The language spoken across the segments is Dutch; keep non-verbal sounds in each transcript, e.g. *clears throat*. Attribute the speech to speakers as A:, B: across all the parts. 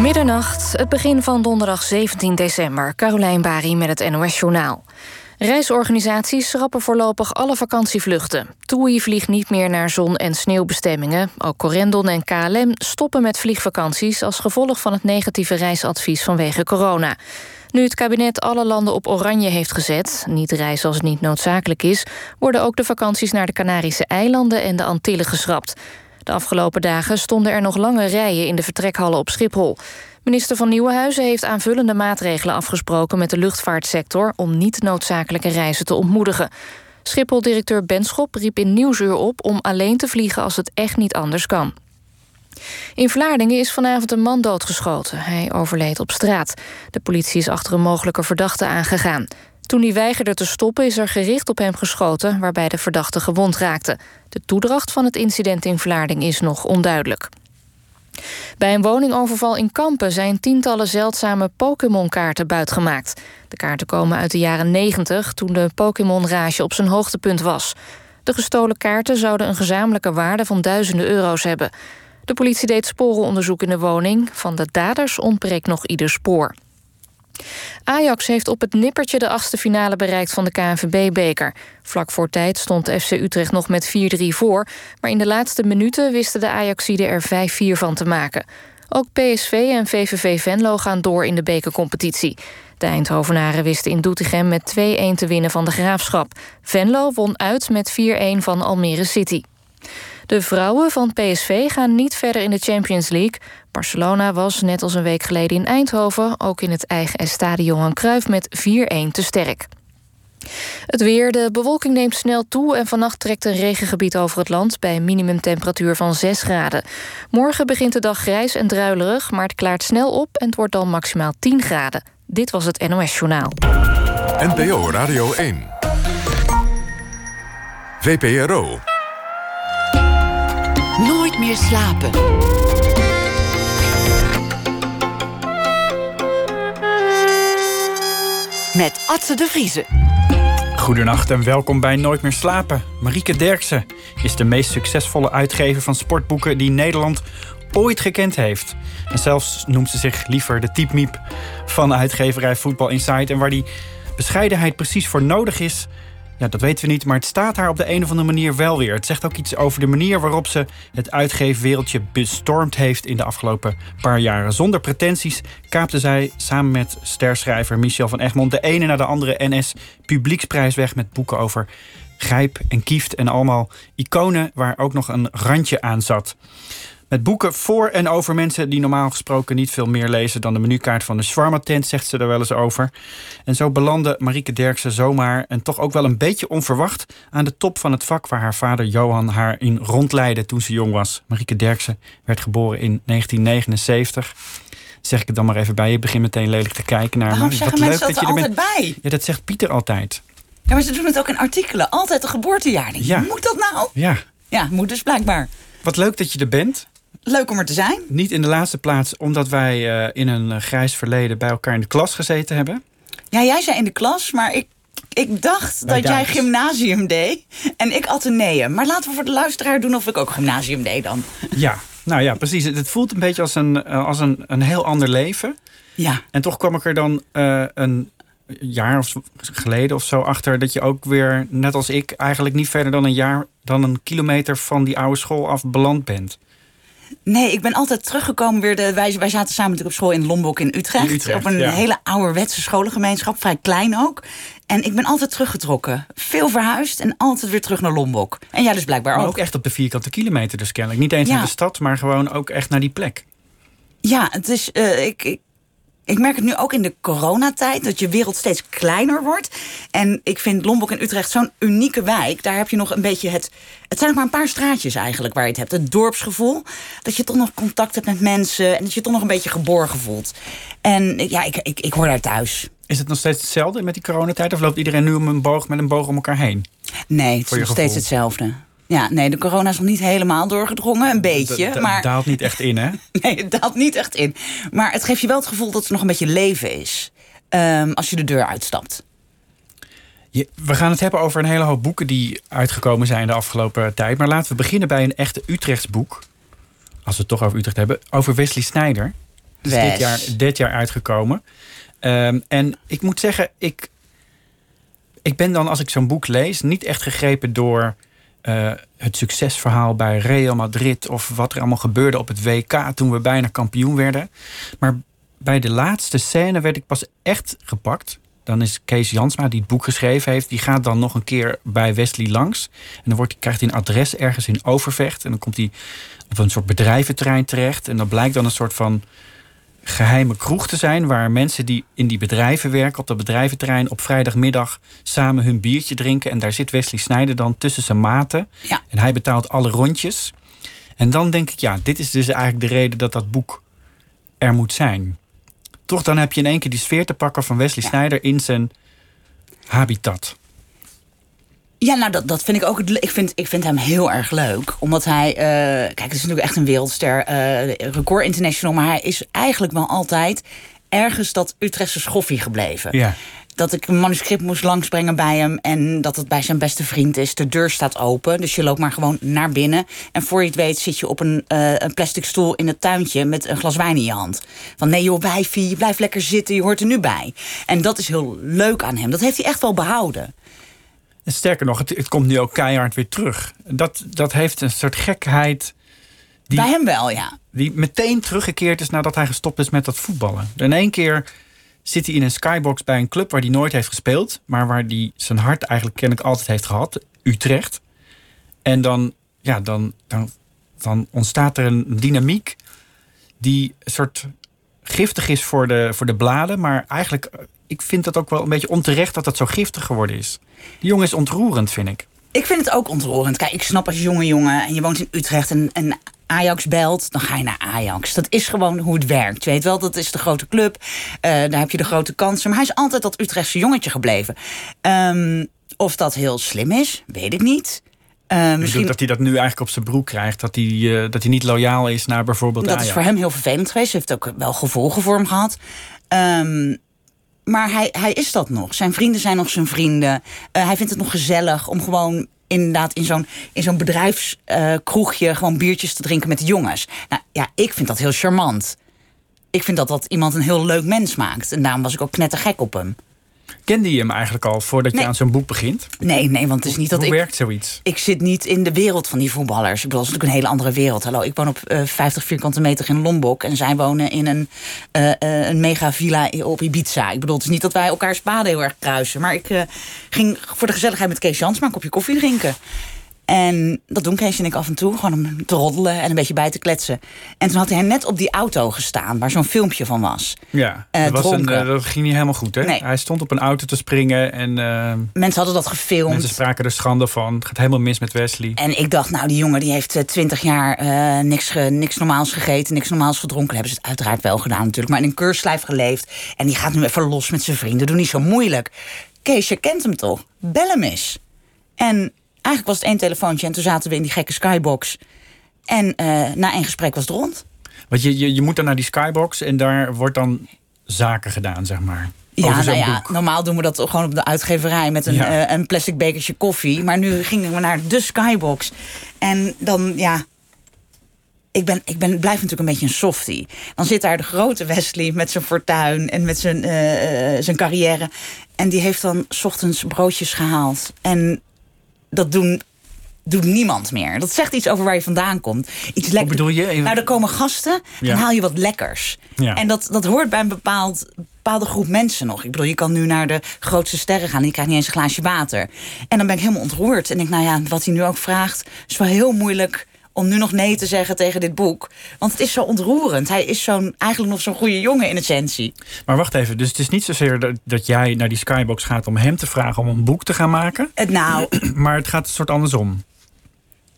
A: Middernacht, het begin van donderdag 17 december. Carolijn Bari met het NOS Journaal. Reisorganisaties schrappen voorlopig alle vakantievluchten. TUI vliegt niet meer naar zon- en sneeuwbestemmingen. Ook Corendon en KLM stoppen met vliegvakanties... als gevolg van het negatieve reisadvies vanwege corona. Nu het kabinet alle landen op oranje heeft gezet... niet reizen als het niet noodzakelijk is... worden ook de vakanties naar de Canarische eilanden en de Antillen geschrapt. De afgelopen dagen stonden er nog lange rijen in de vertrekhallen op Schiphol. Minister van Nieuwenhuizen heeft aanvullende maatregelen afgesproken met de luchtvaartsector om niet noodzakelijke reizen te ontmoedigen. Schiphol-directeur Benschop riep in Nieuwsuur op om alleen te vliegen als het echt niet anders kan. In Vlaardingen is vanavond een man doodgeschoten. Hij overleed op straat. De politie is achter een mogelijke verdachte aangegaan. Toen hij weigerde te stoppen is er gericht op hem geschoten... waarbij de verdachte gewond raakte. De toedracht van het incident in Vlaarding is nog onduidelijk. Bij een woningoverval in Kampen zijn tientallen zeldzame Pokémon-kaarten buitgemaakt. De kaarten komen uit de jaren 90, toen de Pokémon-rage op zijn hoogtepunt was. De gestolen kaarten zouden een gezamenlijke waarde van duizenden euro's hebben. De politie deed sporenonderzoek in de woning. Van de daders ontbreekt nog ieder spoor. Ajax heeft op het nippertje de achtste finale bereikt van de KNVB-beker. Vlak voor tijd stond FC Utrecht nog met 4-3 voor... maar in de laatste minuten wisten de Ajaxiden er 5-4 van te maken. Ook PSV en VVV Venlo gaan door in de bekercompetitie. De Eindhovenaren wisten in Doetinchem met 2-1 te winnen van de Graafschap. Venlo won uit met 4-1 van Almere City. De vrouwen van PSV gaan niet verder in de Champions League. Barcelona was, net als een week geleden in Eindhoven... ook in het eigen stadion Johan Cruijff met 4-1 te sterk. Het weer, de bewolking neemt snel toe... en vannacht trekt een regengebied over het land... bij een minimumtemperatuur van 6 graden. Morgen begint de dag grijs en druilerig... maar het klaart snel op en het wordt dan maximaal 10 graden. Dit was het NOS Journaal.
B: NPO Radio 1. VPRO.
C: Nooit meer slapen. Met Atze de Vriezen.
D: Goedenacht en welkom bij Nooit meer slapen. Marieke Derksen is de meest succesvolle uitgever van sportboeken die Nederland ooit gekend heeft. En zelfs noemt ze zich liever de typmiep van uitgeverij Voetbal Insight. En waar die bescheidenheid precies voor nodig is, ja, dat weten we niet, maar het staat haar op de een of andere manier wel weer. Het zegt ook iets over de manier waarop ze het uitgeefwereldje bestormd heeft in de afgelopen paar jaren. Zonder pretenties kaapte zij samen met sterschrijver Michel van Egmond de ene na de andere NS Publieksprijs weg met boeken over Grijp en Kieft en allemaal iconen waar ook nog een randje aan zat. Met boeken voor en over mensen die normaal gesproken niet veel meer lezen dan de menukaart van de shawarma-tent, zegt ze er wel eens over. En zo belandde Marieke Derksen zomaar en toch ook wel een beetje onverwacht aan de top van het vak waar haar vader Johan haar in rondleidde toen ze jong was. Marieke Derksen werd geboren in 1979 zeg ik het dan maar even bij. Je begint meteen lelijk te kijken naar
E: Waarom zeggen mensen dat
D: je
E: er
D: bent.
E: altijd bij?
D: Ja, dat zegt Pieter altijd.
E: Ja, maar ze doen het ook in artikelen. Altijd een geboortejaar.
D: Ja.
E: Moet dat nou?
D: Ja,
E: Ja, moet dus blijkbaar.
D: wat leuk dat je er bent.
E: Leuk om er te zijn.
D: Niet in de laatste plaats omdat wij eh, in een eh, grijs verleden bij elkaar in de klas gezeten hebben.
E: Ja, jij zei in de klas, maar ik, ik dacht
D: Bij
E: dat jij gymnasium deed. En ik ateneum. Maar laten we voor de luisteraar doen of ik ook gymnasium deed dan.
D: Ja, nou ja, precies. Het voelt een beetje als een, eh, als een, een heel ander leven.
E: Ja.
D: En toch kwam ik er dan eh, een jaar of geleden of zo achter dat je ook weer, net als ik, eigenlijk niet verder dan een jaar, dan een kilometer van die oude school af beland bent.
E: Nee, ik ben altijd teruggekomen weer. De, wij, wij zaten samen natuurlijk op school in Lombok in Utrecht.
D: In Utrecht,
E: op een
D: ja.
E: hele ouderwetse scholengemeenschap, vrij klein ook. En ik ben altijd teruggetrokken. Veel verhuisd en altijd weer terug naar Lombok. En jij dus blijkbaar
D: Maar
E: ook.
D: ook echt op de vierkante kilometer dus kennelijk. Niet eens
E: Ja.
D: naar de stad, maar gewoon ook echt naar die plek.
E: Ja, het is. eh, ik, ik, ik merk het nu ook in de coronatijd dat je wereld steeds kleiner wordt. En ik vind Lombok en Utrecht zo'n unieke wijk. Daar heb je nog een beetje het. Het zijn nog maar een paar straatjes eigenlijk waar je het hebt. Het dorpsgevoel. Dat je toch nog contact hebt met mensen. En dat je toch nog een beetje geborgen voelt. En ja, ik, ik, ik hoor daar thuis.
D: Is het nog steeds hetzelfde met die coronatijd? Of loopt iedereen nu om een boog met een boog om elkaar heen?
E: Nee, het is nog steeds hetzelfde. Ja, nee, de corona is nog niet helemaal doorgedrongen. Een beetje.
D: Dat
E: maar
D: daalt niet echt in, hè? *laughs*
E: Nee, het daalt niet echt in. Maar het geeft je wel het gevoel dat er nog een beetje leven is. Ehm, als je de deur uitstapt.
D: Je- we gaan het hebben over een hele hoop boeken die uitgekomen zijn de afgelopen tijd. Maar laten we beginnen bij een echte Utrechts boek. Als we het toch over Utrecht hebben. Over Wesley Snijder.
E: Wes.
D: dit jaar, dit jaar uitgekomen. Ehm, en ik moet zeggen, ik, ik ben dan als ik zo'n boek lees... niet echt gegrepen door eh, het succesverhaal bij Real Madrid... of wat er allemaal gebeurde op het WK toen we bijna kampioen werden. Maar bij de laatste scène werd ik pas echt gepakt. Dan is Kees Jansma, die het boek geschreven heeft... die gaat dan nog een keer bij Wesley langs. En dan wordt, krijgt hij een adres ergens in Overvecht. En dan komt hij op een soort bedrijventerrein terecht. En dat blijkt dan een soort van geheime kroeg te zijn... waar mensen die in die bedrijven werken, op dat bedrijventerrein... op vrijdagmiddag samen hun biertje drinken. En daar zit Wesley Snijder dan tussen zijn maten.
E: Ja.
D: En hij betaalt alle rondjes. En dan denk ik, ja, dit is dus eigenlijk de reden dat dat boek er moet zijn. Toch dan heb je in één keer die sfeer te pakken van Wesley Snijder in zijn habitat.
E: Ja, nou, dat, dat vind ik ook. het Ik vind, ik vind hem heel erg leuk. Omdat hij. eh, kijk, het is natuurlijk echt een wereldster. eh, record international. Maar hij is eigenlijk wel altijd ergens dat Utrechtse schoffie gebleven.
D: Ja.
E: Dat ik een manuscript moest langsbrengen bij hem. En dat het bij zijn beste vriend is. De deur staat open. Dus je loopt maar gewoon naar binnen. En voor je het weet zit je op een, eh, een plastic stoel in het tuintje. met een glas wijn in je hand. Van nee joh, wijfie, je blijft lekker zitten. Je hoort er nu bij. En dat is heel leuk aan hem. Dat heeft hij echt wel behouden.
D: En sterker nog, het, het komt nu ook keihard weer terug. Dat, dat heeft een soort gekheid Die-
E: Bij hem wel, ja.
D: die meteen teruggekeerd is nadat hij gestopt is met dat voetballen. In één keer zit hij in een skybox bij een club waar hij nooit heeft gespeeld, maar waar hij zijn hart eigenlijk kennelijk altijd heeft gehad, Utrecht. En dan, ja, dan, dan, dan ontstaat er een dynamiek die een soort giftig is voor de, voor de bladen, maar eigenlijk, eh, ik vind het ook wel een beetje onterecht dat dat zo giftig geworden is. Die jongen is ontroerend, vind ik.
E: Ik vind het ook ontroerend. Kijk, ik snap als jonge jongen en je woont in Utrecht en, en Ajax belt, dan ga je naar Ajax. Dat is gewoon hoe het werkt. Je weet wel, dat is de grote club. eh, daar heb je de grote kansen. Maar hij is altijd dat Utrechtse jongetje gebleven. Ehm, of dat heel slim is, weet ik niet. Eh,
D: Misschien dat hij dat nu eigenlijk op zijn broek krijgt. Dat hij, eh, dat hij niet loyaal is naar bijvoorbeeld
E: dat
D: Ajax.
E: is voor hem heel vervelend geweest. Heeft ook wel gevolgen voor hem gehad. Ehm, maar hij, hij is dat nog. Zijn vrienden zijn nog zijn vrienden. Eh, hij vindt het nog gezellig om gewoon inderdaad in zo'n, in zo'n bedrijfskroegje gewoon biertjes te drinken met de jongens. Nou ja, ik vind dat heel charmant. Ik vind dat dat iemand een heel leuk mens maakt. En daarom was ik ook knettergek op hem.
D: Kende je hem eigenlijk al voordat je aan zo'n boek begint?
E: Nee, nee, want het is niet dat
D: Hoe
E: ik...
D: werkt zoiets?
E: Ik zit niet in de wereld van die voetballers. Ik bedoel, het is natuurlijk een hele andere wereld. Hallo, ik woon op eh 50 vierkante meter in Lombok. En zij wonen in een, eh, eh, een mega villa op Ibiza. Ik bedoel, het is niet dat wij elkaars paden heel erg kruisen. Maar ik eh, ging voor de gezelligheid met Kees Jans maar een kopje koffie drinken. En dat doen Kees en ik af en toe. Gewoon om te roddelen en een beetje bij te kletsen. En toen had hij net op die auto gestaan waar zo'n filmpje van was.
D: Ja,
E: Eh,
D: dat, was een, eh, dat ging niet helemaal goed. Hè?
E: Nee.
D: Hij stond op een auto te springen en eh,
E: Mensen hadden dat gefilmd.
D: mensen spraken er schande van. Het gaat helemaal mis met Wesley.
E: En ik dacht, nou, die jongen die heeft twintig jaar niks, ge- niks normaals gegeten, niks normaals gedronken. Hebben ze het uiteraard wel gedaan natuurlijk. Maar in een keurslijf geleefd. En die gaat nu even los met zijn vrienden. Doe niet zo moeilijk. Kees, je kent hem toch? Bel hem eens. En eigenlijk was het één telefoontje en toen zaten we in die gekke skybox. En eh, na één gesprek was het rond.
D: Want je, je, je moet dan naar die skybox en daar wordt dan zaken gedaan, zeg maar.
E: Ja, nou ja, normaal doen we dat gewoon op de uitgeverij met een,
D: Ja.
E: eh, een plastic bekertje koffie. Maar nu gingen we naar de skybox. En dan, ja. Ik, ben, ik ben, blijf natuurlijk een beetje een softie. Dan zit daar de grote Wesley met zijn fortuin en met zijn, eh, zijn carrière. En die heeft dan 's ochtends broodjes gehaald. En dat doen, doet niemand meer. Dat zegt iets over waar je vandaan komt. Iets lekker.
D: bedoel je?
E: Nou, er komen gasten,
D: Ja.
E: dan haal je wat lekkers.
D: Ja.
E: En dat, dat hoort bij een bepaald, bepaalde groep mensen nog. Ik bedoel, je kan nu naar de grootste sterren gaan... en je krijgt niet eens een glaasje water. En dan ben ik helemaal ontroerd. En denk, nou ja, wat hij nu ook vraagt... is wel heel moeilijk om nu nog nee te zeggen tegen dit boek. Want het is zo ontroerend. Hij is zo'n, eigenlijk nog zo'n goede jongen in essentie.
D: Maar wacht even, dus het is niet zozeer dat, dat jij naar die skybox gaat om hem te vragen om een boek te gaan maken.
E: Het, nou, *clears throat*
D: Maar het gaat een soort andersom.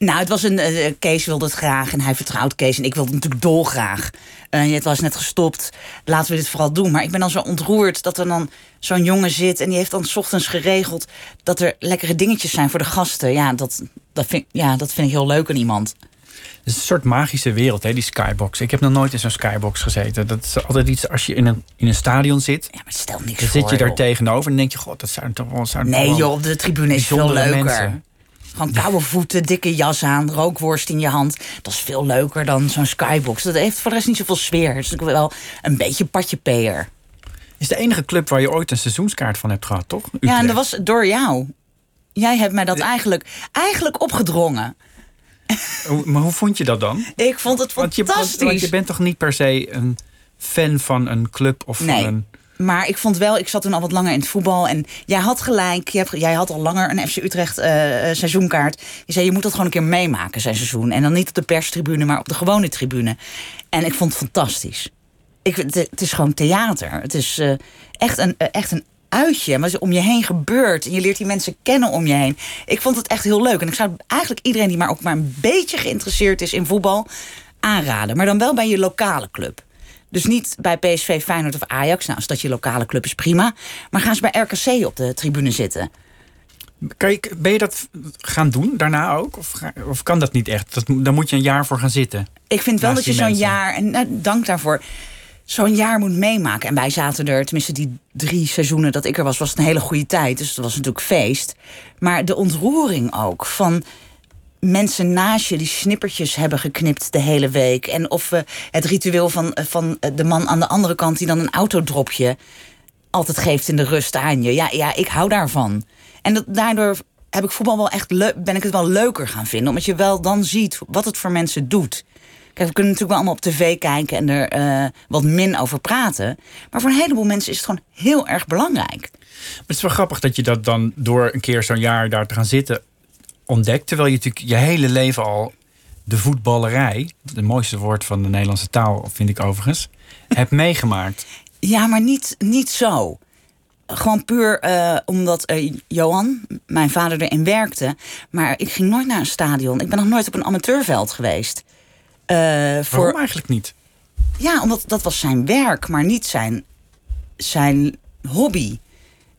E: Nou, het was een. eh, Kees wilde het graag en hij vertrouwt Kees. En ik wilde het natuurlijk dolgraag. Eh het was net gestopt. Laten we dit vooral doen. Maar ik ben dan zo ontroerd dat er dan zo'n jongen zit. En die heeft dan 's ochtends geregeld dat er lekkere dingetjes zijn voor de gasten. Ja, dat, dat, vind, ja, dat vind ik heel leuk aan iemand.
D: Het is een soort magische wereld, hè, die skybox. Ik heb nog nooit in zo'n skybox gezeten. Dat is altijd iets als je in een, in een stadion zit.
E: Ja, maar stel niks
D: Dan
E: voor.
D: zit je daar
E: joh.
D: tegenover en denk je, god, dat zijn toch wel...
E: Nee,
D: wel
E: joh, op de tribune is veel leuker.
D: mensen.
E: Gewoon koude voeten, dikke jas aan, rookworst in je hand. Dat is veel leuker dan zo'n skybox. Dat heeft voor de rest niet zoveel sfeer. Het is natuurlijk wel een beetje patje peer.
D: Is de enige club waar je ooit een seizoenskaart van hebt gehad, toch?
E: Ja, en dat was door jou. Jij hebt mij dat eigenlijk, eigenlijk opgedrongen.
D: Maar hoe vond je dat dan? *laughs*
E: Ik vond het
D: Want je,
E: fantastisch.
D: want, want je bent toch niet per se een fan van een club of
E: Nee.
D: van een...
E: Maar ik vond wel, ik zat toen al wat langer in het voetbal. En jij had gelijk. Jij had al langer een FC Utrecht eh, eh, seizoenkaart. Je zei, je moet dat gewoon een keer meemaken, zijn seizoen. En dan niet op de perstribune, maar op de gewone tribune. En ik vond het fantastisch. Ik, het, is gewoon theater. Het is eh, echt, een, echt een uitje. Er om je heen gebeurt. En je leert die mensen kennen om je heen. Ik vond het echt heel leuk. En ik zou eigenlijk iedereen die maar ook maar een beetje geïnteresseerd is in voetbal aanraden. Maar dan wel bij je lokale club. Dus niet bij PSV, Feyenoord of Ajax. Nou, als dat je lokale club is, prima. Maar ga eens bij RKC op de tribune zitten.
D: Kan je, ben je dat gaan doen daarna ook? Of, ga- of kan dat niet echt? Dat, daar moet je een jaar voor gaan zitten.
E: Ik vind wel dat je zo'n jaar, en nou, dank daarvoor, zo'n jaar moet meemaken. En wij zaten er, tenminste die drie seizoenen dat ik er was, was het een hele goede tijd. Dus het was natuurlijk feest. Maar de ontroering ook van mensen naast je die snippertjes hebben geknipt de hele week. En of eh, het ritueel van, eh, van eh, de man aan de andere kant die dan een autodropje altijd geeft in de rust aan je. Ja, ja ik hou daarvan. En dat, daardoor heb ik voetbal wel echt ben ik het wel leuker gaan vinden. Omdat je wel dan ziet wat het voor mensen doet. Kijk, we kunnen natuurlijk wel allemaal op tv kijken en er wat min over praten. Maar voor een heleboel mensen is het gewoon heel erg belangrijk.
D: Maar het is wel grappig dat je dat dan door een keer zo'n jaar daar te gaan zitten ontdekt. Terwijl je natuurlijk je hele leven al de voetballerij, het mooiste woord van de Nederlandse taal vind ik overigens, *laughs* hebt meegemaakt.
E: Ja, maar niet, niet zo. Gewoon puur eh, omdat eh, Johan, mijn vader, erin werkte. Maar ik ging nooit naar een stadion. Ik ben nog nooit op een amateurveld geweest. Voor,
D: Waarom eigenlijk niet?
E: Ja, omdat dat was zijn werk, maar niet zijn, zijn hobby.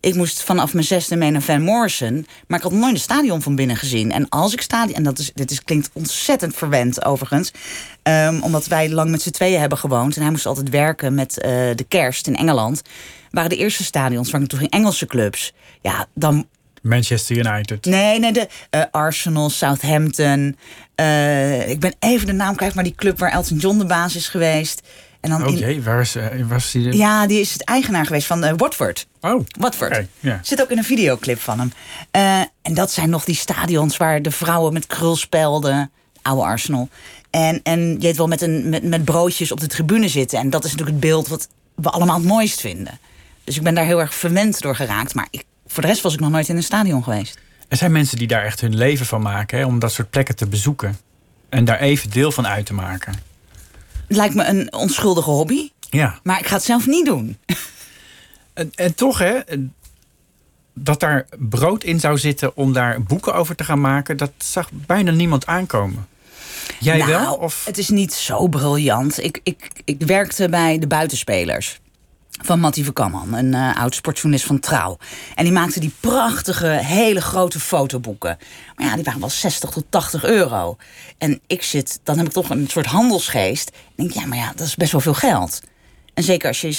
E: Ik moest vanaf mijn zesde mee naar Van Morrison, maar ik had nooit een stadion van binnen gezien. En als ik stadion, en dat is, dit is, klinkt ontzettend verwend overigens, ehm, omdat wij lang met z'n tweeën hebben gewoond en hij moest altijd werken met eh, de kerst in Engeland, waren de eerste stadions waar ik toen ging Engelse clubs. Ja, dan
D: Manchester United.
E: Nee, nee, de eh, Arsenal, Southampton. eh, ik ben even de naam kwijt, maar die club waar Elton John de baas is geweest. En dan in-
D: waar is, eh, waar is die?
E: ja, die is het eigenaar geweest van eh, Watford.
D: Oh,
E: Watford. Zit ook in een videoclip van hem. Eh, en dat zijn nog die stadions waar de vrouwen met krul spelden. Oude Arsenal. En, en je weet wel met, een, met, met broodjes op de tribune zitten. En dat is natuurlijk het beeld wat we allemaal het mooist vinden. Dus ik ben daar heel erg verwend door geraakt. Maar ik, voor de rest was ik nog nooit in een stadion geweest.
D: Er zijn mensen die daar echt hun leven van maken hè, om dat soort plekken te bezoeken. En daar even deel van uit te maken.
E: Lijkt me een onschuldige hobby.
D: Ja.
E: Maar ik ga het zelf niet doen.
D: En, en toch, hè, dat daar brood in zou zitten om daar boeken over te gaan maken, dat zag bijna niemand aankomen. Jij
E: nou,
D: wel? Of?
E: Het is niet zo briljant. Ik, ik, ik werkte bij de buitenspelers. Van Mattie Verkamman, een eh, oud sportjournalist van Trouw. En die maakte die prachtige, hele grote fotoboeken. Maar ja, die waren wel 60 tot 80 euro. En ik zit, dan heb ik toch een soort handelsgeest. En denk, ja, maar ja, dat is best wel veel geld. En zeker als je...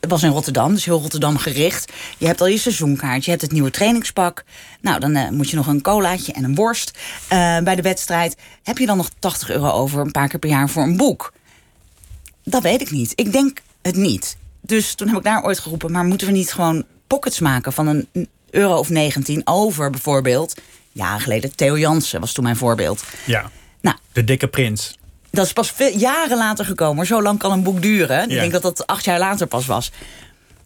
E: Was in Rotterdam, dus heel Rotterdam gericht. Je hebt al je seizoenkaart, je hebt het nieuwe trainingspak. Nou, dan eh, moet je nog een colaatje en een worst eh, bij de wedstrijd. Heb je dan nog 80 euro over een paar keer per jaar voor een boek? Dat weet ik niet. Ik denk het niet. Dus toen heb ik daar ooit geroepen... maar moeten we niet gewoon pockets maken van een euro of 19 over bijvoorbeeld... jaren geleden, Theo Jansen was toen mijn voorbeeld.
D: Ja,
E: Nou,
D: de dikke prins.
E: dat is pas veel, jaren later gekomen. Maar zo lang kan een boek duren. Ik
D: Ja.
E: denk dat dat acht jaar later pas was.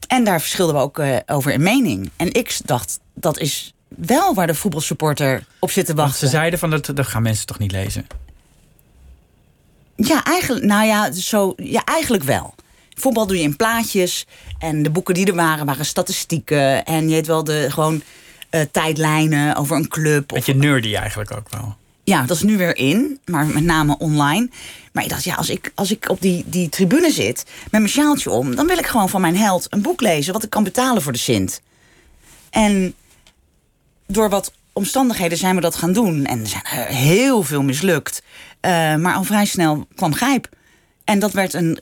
E: En daar verschilden we ook eh, over in mening. En ik dacht, dat is wel waar de voetbalsupporter op zit te
D: Want
E: wachten.
D: ze zeiden van dat, dat gaan mensen toch niet lezen.
E: Ja, eigenlijk, nou ja, zo, ja, eigenlijk wel. Voetbal doe je in plaatjes. En de boeken die er waren, waren statistieken. En je weet wel, de gewoon eh, tijdlijnen over een club. Of,
D: Beetje nerdy eigenlijk ook wel.
E: ja, dat is nu weer in, maar met name online. Maar ik dacht, ja, als ik, als ik op die, die tribune zit met mijn sjaaltje om... dan wil ik gewoon van mijn held een boek lezen... wat ik kan betalen voor de Sint. En door wat omstandigheden zijn we dat gaan doen. En er zijn er heel veel mislukt. Eh, maar al vrij snel kwam Grijp. En dat werd een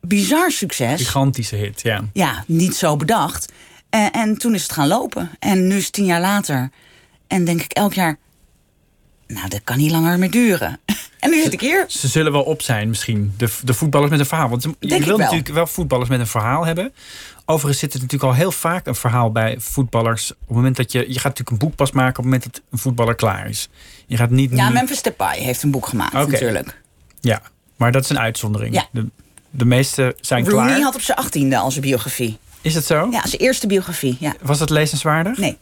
E: bizar succes.
D: Gigantische hit, ja.
E: Ja, niet zo bedacht. En, en toen is het gaan lopen. En nu is het tien jaar later. En denk ik elk jaar... nou, dat kan niet langer meer duren. *laughs* En nu zit ik hier.
D: Ze zullen wel op zijn misschien, de, de voetballers met een verhaal. Want je
E: Denk
D: wil
E: wel.
D: natuurlijk wel voetballers met een verhaal hebben. Overigens zit er natuurlijk al heel vaak een verhaal bij voetballers. Op het moment dat je... Je gaat natuurlijk een boek pas maken op het moment dat een voetballer klaar is. Je gaat niet...
E: Ja,
D: nu-
E: Memphis Depay heeft een boek gemaakt natuurlijk.
D: ja, maar dat is een uitzondering.
E: Ja.
D: De, de meeste zijn
E: Rooney
D: klaar.
E: had op zijn achttiende al zijn biografie.
D: Is het zo?
E: Ja, zijn eerste biografie. Ja.
D: Was dat lezenswaardig?
E: Nee.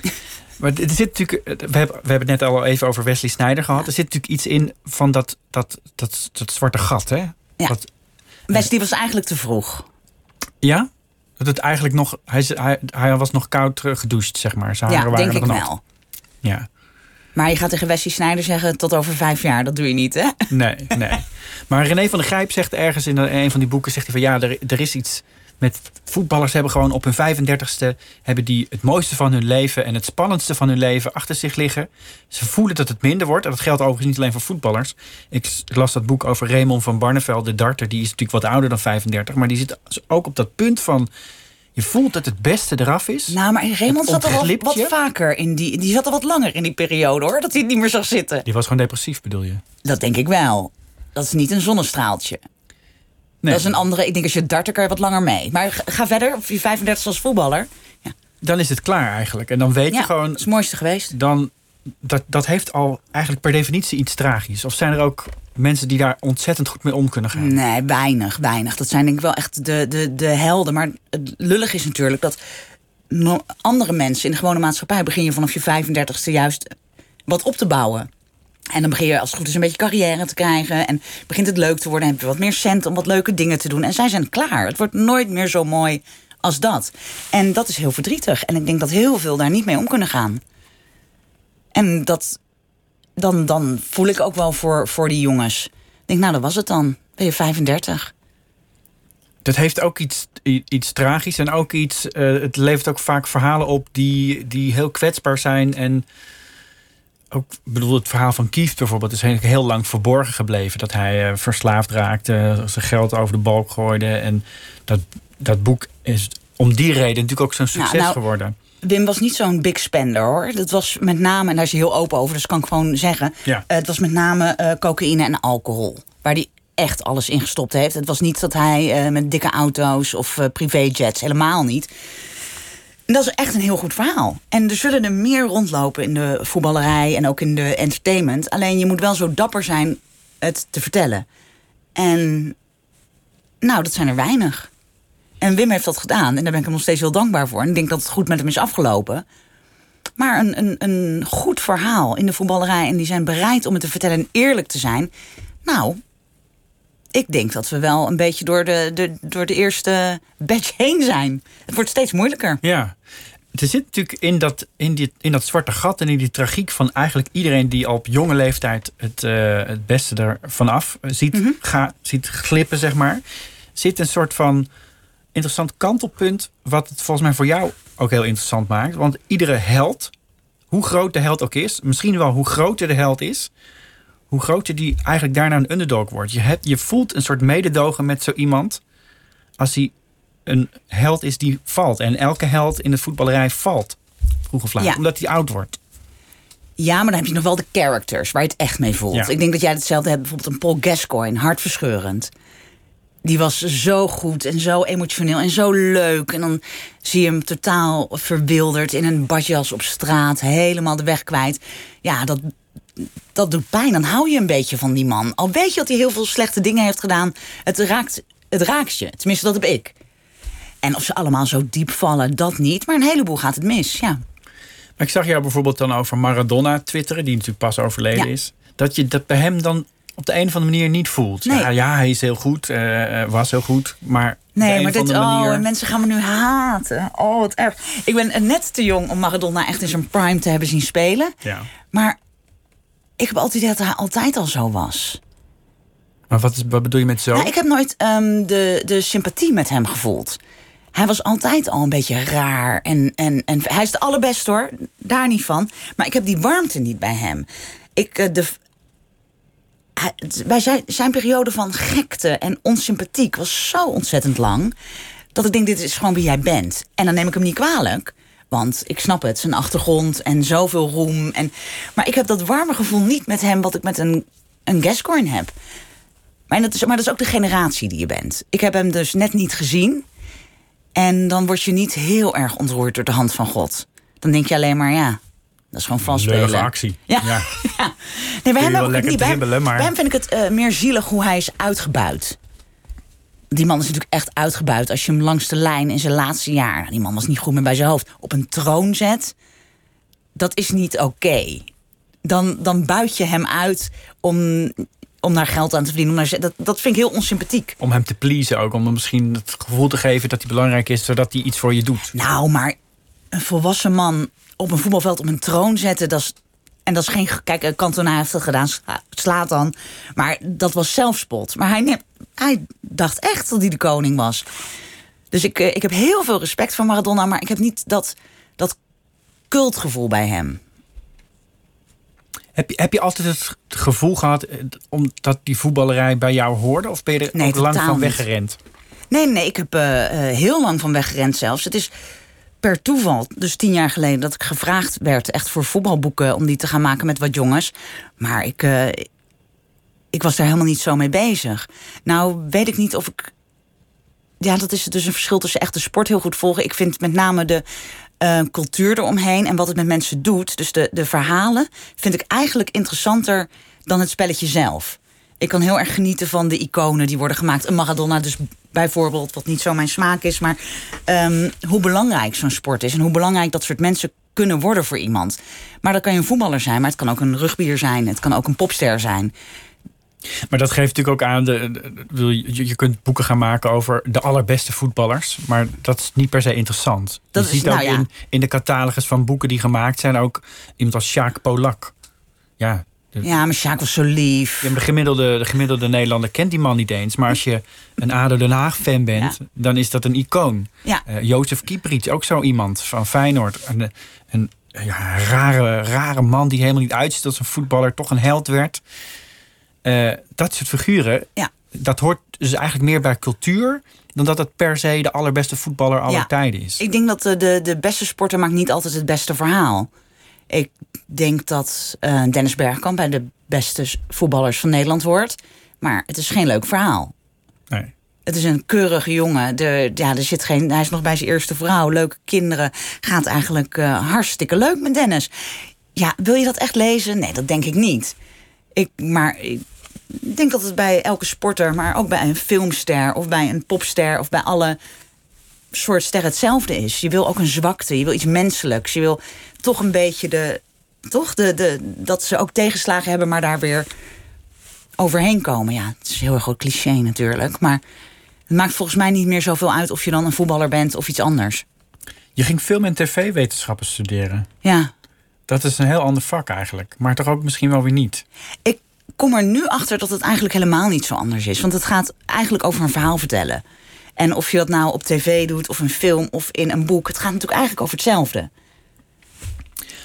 E: *laughs*
D: Maar er zit natuurlijk, we hebben, we hebben het net al even over Wesley Snyder gehad. Er zit natuurlijk iets in van dat, dat, dat, dat zwarte gat, hè?
E: Ja.
D: Dat,
E: Wesley was eigenlijk te vroeg.
D: ja? Dat het eigenlijk nog, hij, hij, hij was nog koud eh, gedoucht, zeg maar. Zijn
E: Ja, denk ik wel.
D: Ja,
E: Maar je gaat tegen Wesley Sneijder zeggen tot over vijf jaar. Dat doe je niet, hè?
D: nee, nee. Maar René van der Grijp zegt ergens in een van die boeken, zegt hij van ja, er, er is iets met voetballers hebben gewoon op hun 35ste hebben die het mooiste van hun leven en het spannendste van hun leven achter zich liggen. Ze voelen dat het minder wordt. En dat geldt overigens niet alleen voor voetballers. Ik las dat boek over Raymond van Barneveld, de darter. Die is natuurlijk wat ouder dan 35. Maar die zit ook op dat punt van... Je voelt dat het beste eraf is.
E: Nou, maar Raymond zat er wat
D: je.
E: vaker in die... Die zat er wat langer in die periode, hoor. Dat hij het niet meer zag zitten.
D: Die was gewoon depressief, bedoel je?
E: Dat denk ik wel. Dat is niet een zonnestraaltje.
D: Nee,
E: Dat is een andere... Ik denk als je darter kan je wat langer mee. Maar ga- ga verder. Of je 35 als voetballer. Ja,
D: Dan is het klaar eigenlijk. En dan weet
E: ja
D: je gewoon...
E: dat is het mooiste geweest.
D: dan dat, dat heeft al eigenlijk per definitie iets tragisch. Of zijn er ook mensen die daar ontzettend goed mee om kunnen gaan?
E: Nee, weinig, weinig. Dat zijn denk ik wel echt de, de, de helden. Maar het lullig is natuurlijk dat andere mensen in de gewone maatschappij... begin je vanaf je 35ste juist wat op te bouwen. En dan begin je als het goed is een beetje carrière te krijgen. En begint het leuk te worden. En heb je wat meer cent om wat leuke dingen te doen. En zij zijn klaar. Het wordt nooit meer zo mooi als dat. En dat is heel verdrietig. En ik denk dat heel veel daar niet mee om kunnen gaan. En dat, dan, dan voel ik ook wel voor, voor die jongens. Ik denk, nou, dat was het dan. Ben je 35?
D: Dat heeft ook iets, iets tragisch en ook iets. eh, het levert ook vaak verhalen op die, die heel kwetsbaar zijn. En ook, ik bedoel, het verhaal van Kieft bijvoorbeeld is eigenlijk heel lang verborgen gebleven. Dat hij eh, verslaafd raakte, zijn geld over de balk gooide. En dat, dat boek is om die reden natuurlijk ook zo'n succes
E: nou,
D: geworden.
E: Wim was niet zo'n big spender hoor. Dat was met name, en daar is hij heel open over, dus kan ik gewoon zeggen.
D: Ja.
E: Eh, het was met name eh, cocaïne en alcohol. Waar hij echt alles in gestopt heeft. Het was niet dat hij eh, met dikke auto's of privéjets, helemaal niet. En dat is echt een heel goed verhaal. En er zullen er meer rondlopen in de voetballerij en ook in de entertainment. Alleen je moet wel zo dapper zijn het te vertellen. En nou, dat zijn er weinig. En Wim heeft dat gedaan. En daar ben ik hem nog steeds heel dankbaar voor. En ik denk dat het goed met hem is afgelopen. Maar een, een, een goed verhaal in de voetballerij. En die zijn bereid om het te vertellen en eerlijk te zijn. Nou, ik denk dat we wel een beetje door de, de, door de eerste batch heen zijn. Het wordt steeds moeilijker.
D: Ja. Er zit natuurlijk in dat, in, die, in dat zwarte gat en in die tragiek van eigenlijk iedereen die op jonge leeftijd het, eh, het beste ervan af ziet, ga, ziet glippen, zeg maar. Zit een soort van interessant kantelpunt, wat het volgens mij voor jou ook heel interessant maakt. Want iedere held, hoe groot de held ook is, misschien wel hoe groter de held is, hoe groter die eigenlijk daarna een underdog wordt. Je, hebt, je voelt een soort mededogen met zo iemand als hij een held is die valt. En elke held in de voetballerij valt, vroeg of laat,
E: Ja.
D: omdat hij oud wordt.
E: Ja, maar dan heb je nog wel de characters waar je het echt mee voelt.
D: Ja.
E: Ik denk dat jij hetzelfde hebt. Bijvoorbeeld een Paul Gascoigne, hartverscheurend. Die was zo goed en zo emotioneel en zo leuk. En dan zie je hem totaal verwilderd in een badjas op straat. Helemaal de weg kwijt. Ja, dat, dat doet pijn. Dan hou je een beetje van die man. Al weet je dat hij heel veel slechte dingen heeft gedaan. Het raakt, het raakt je. Tenminste, dat heb ik. En of ze allemaal zo diep vallen, dat niet. Maar een heleboel gaat het mis, ja.
D: Maar ik zag jou bijvoorbeeld dan over Maradona twitteren, die natuurlijk pas overleden
E: Ja.
D: is. Dat je dat bij hem dan op de een of andere manier niet voelt.
E: Nee.
D: Ja, ja, hij is heel goed, eh, was heel goed, maar
E: Nee, maar dit,
D: andere manier...
E: oh, mensen gaan me nu haten. Oh, wat erg. Ik ben net te jong om Maradona echt in zijn prime te hebben zien spelen.
D: Ja.
E: Maar ik heb altijd dat hij altijd al zo was.
D: Maar wat, is, wat bedoel je met zo?
E: Nou, ik heb nooit ehm, de, de sympathie met hem gevoeld. Hij was altijd al een beetje raar. En, en, en hij is de allerbeste hoor, daar niet van. Maar ik heb die warmte niet bij hem. Ik, eh, de, zijn, periode van gekte en onsympathiek was zo ontzettend lang. Dat ik denk, dit is gewoon wie jij bent. En dan neem ik hem niet kwalijk. Want ik snap het, zijn achtergrond en zoveel roem. En, maar ik heb dat warme gevoel niet met hem wat ik met een, een Gascoigne heb. Dat, is, maar dat is ook de generatie die je bent. Ik heb hem dus net niet gezien. En dan word je niet heel erg ontroerd door de hand van God. Dan denk je alleen maar, ja, dat is gewoon vals
D: Leuke
E: spelen.
D: actie.
E: Ja.
D: Ja. *laughs*
E: ja. Nee, bij hem,
D: wel
E: heb ik het
D: lekker
E: niet. Bij hem-
D: maar-
E: bij hem vind ik het eh, meer zielig hoe hij is uitgebuit. Die man is natuurlijk echt uitgebuit. Als je hem langs de lijn in zijn laatste jaar... die man was niet goed meer bij zijn hoofd... op een troon zet, dat is niet oké. Dan, dan buit je hem uit om, om daar geld aan te verdienen. Om dat, dat vind ik heel onsympathiek.
D: Om hem te pleasen ook. Om hem misschien het gevoel te geven dat hij belangrijk is... zodat hij iets voor je doet.
E: Nou, maar een volwassen man op een voetbalveld op een troon zetten, dat is. En dat is geen. Kijk, Cantona heeft dat gedaan, sla- slaat dan. Maar dat was zelfspot. Maar hij, neemt- hij dacht echt dat hij de koning was. Dus ik, eh, ik heb heel veel respect voor Maradona, maar ik heb niet dat, dat cultgevoel bij hem.
D: Heb je, heb je altijd het gevoel gehad... eh, omdat die voetballerij bij jou hoorde? Of ben je er
E: Nee,
D: ook lang van
E: niet.
D: weggerend?
E: Nee, nee, ik heb eh, heel lang van weggerend zelfs. Het is per toeval, dus tien jaar geleden, dat ik gevraagd werd echt voor voetbalboeken om die te gaan maken met wat jongens. Maar ik, eh, ik was daar helemaal niet zo mee bezig. Nou, weet ik niet of ik. Ja, dat is dus een verschil tussen echt de sport heel goed volgen. Ik vind met name de eh, cultuur eromheen en wat het met mensen doet. Dus de, de verhalen vind ik eigenlijk interessanter dan het spelletje zelf. Ik kan heel erg genieten van de iconen die worden gemaakt. Een Maradona dus bijvoorbeeld, wat niet zo mijn smaak is. Maar ehm, hoe belangrijk zo'n sport is. En hoe belangrijk dat soort mensen kunnen worden voor iemand. Maar dat kan je een voetballer zijn, maar het kan ook een rugbier zijn. Het kan ook een popster zijn.
D: Maar dat geeft natuurlijk ook aan... De, je, kunt boeken gaan maken over de allerbeste voetballers. Maar dat is niet per se interessant.
E: Dat
D: je
E: is-
D: ziet ook
E: nou ja.
D: in, in de catalogus van boeken die gemaakt zijn... ook iemand als Sjaak Polak. Ja,
E: Ja, maar Sjaak was zo lief.
D: Ja, de, gemiddelde, de gemiddelde Nederlander kent die man niet eens. Maar als je een ADO Den Haag fan bent,
E: Ja.
D: dan is dat een icoon.
E: Ja.
D: Eh, Jozef Kieprits, ook zo iemand van Feyenoord. Een, een ja, rare, rare man die helemaal niet uitziet als een voetballer. Toch een held werd. Eh, dat soort figuren,
E: Ja.
D: dat hoort dus eigenlijk meer bij cultuur... dan dat het per se de allerbeste voetballer aller
E: Ja.
D: tijden is.
E: Ik denk dat de, de, de beste sporter maakt niet altijd het beste verhaal. Ik denk dat eh, Dennis Bergkamp bij de beste voetballers van Nederland hoort. Maar het is geen leuk verhaal.
D: Nee.
E: Het is een keurige jongen. De, ja, er zit geen, hij is nog bij zijn eerste vrouw. Leuke kinderen. Gaat eigenlijk eh, hartstikke leuk met Dennis. Ja, wil je dat echt lezen? Nee, dat denk ik niet. Ik, maar ik denk dat het bij elke sporter, maar ook bij een filmster of bij een popster of bij alle soort sterren hetzelfde is. Je wil ook een zwakte, je wil iets menselijks. Je wil toch een beetje de. Toch de, de, dat ze ook tegenslagen hebben, maar daar weer overheen komen. Ja, het is een heel erg groot cliché natuurlijk. Maar het maakt volgens mij niet meer zoveel uit of je dan een voetballer bent of iets anders.
D: Je ging film- en tv-wetenschappen studeren.
E: Ja.
D: Dat is een heel ander vak eigenlijk. Maar toch ook misschien wel weer niet.
E: Ik kom er nu achter dat het eigenlijk helemaal niet zo anders is. Want het gaat eigenlijk over een verhaal vertellen. En of je dat nou op tv doet, of een film, of in een boek. Het gaat natuurlijk eigenlijk over hetzelfde.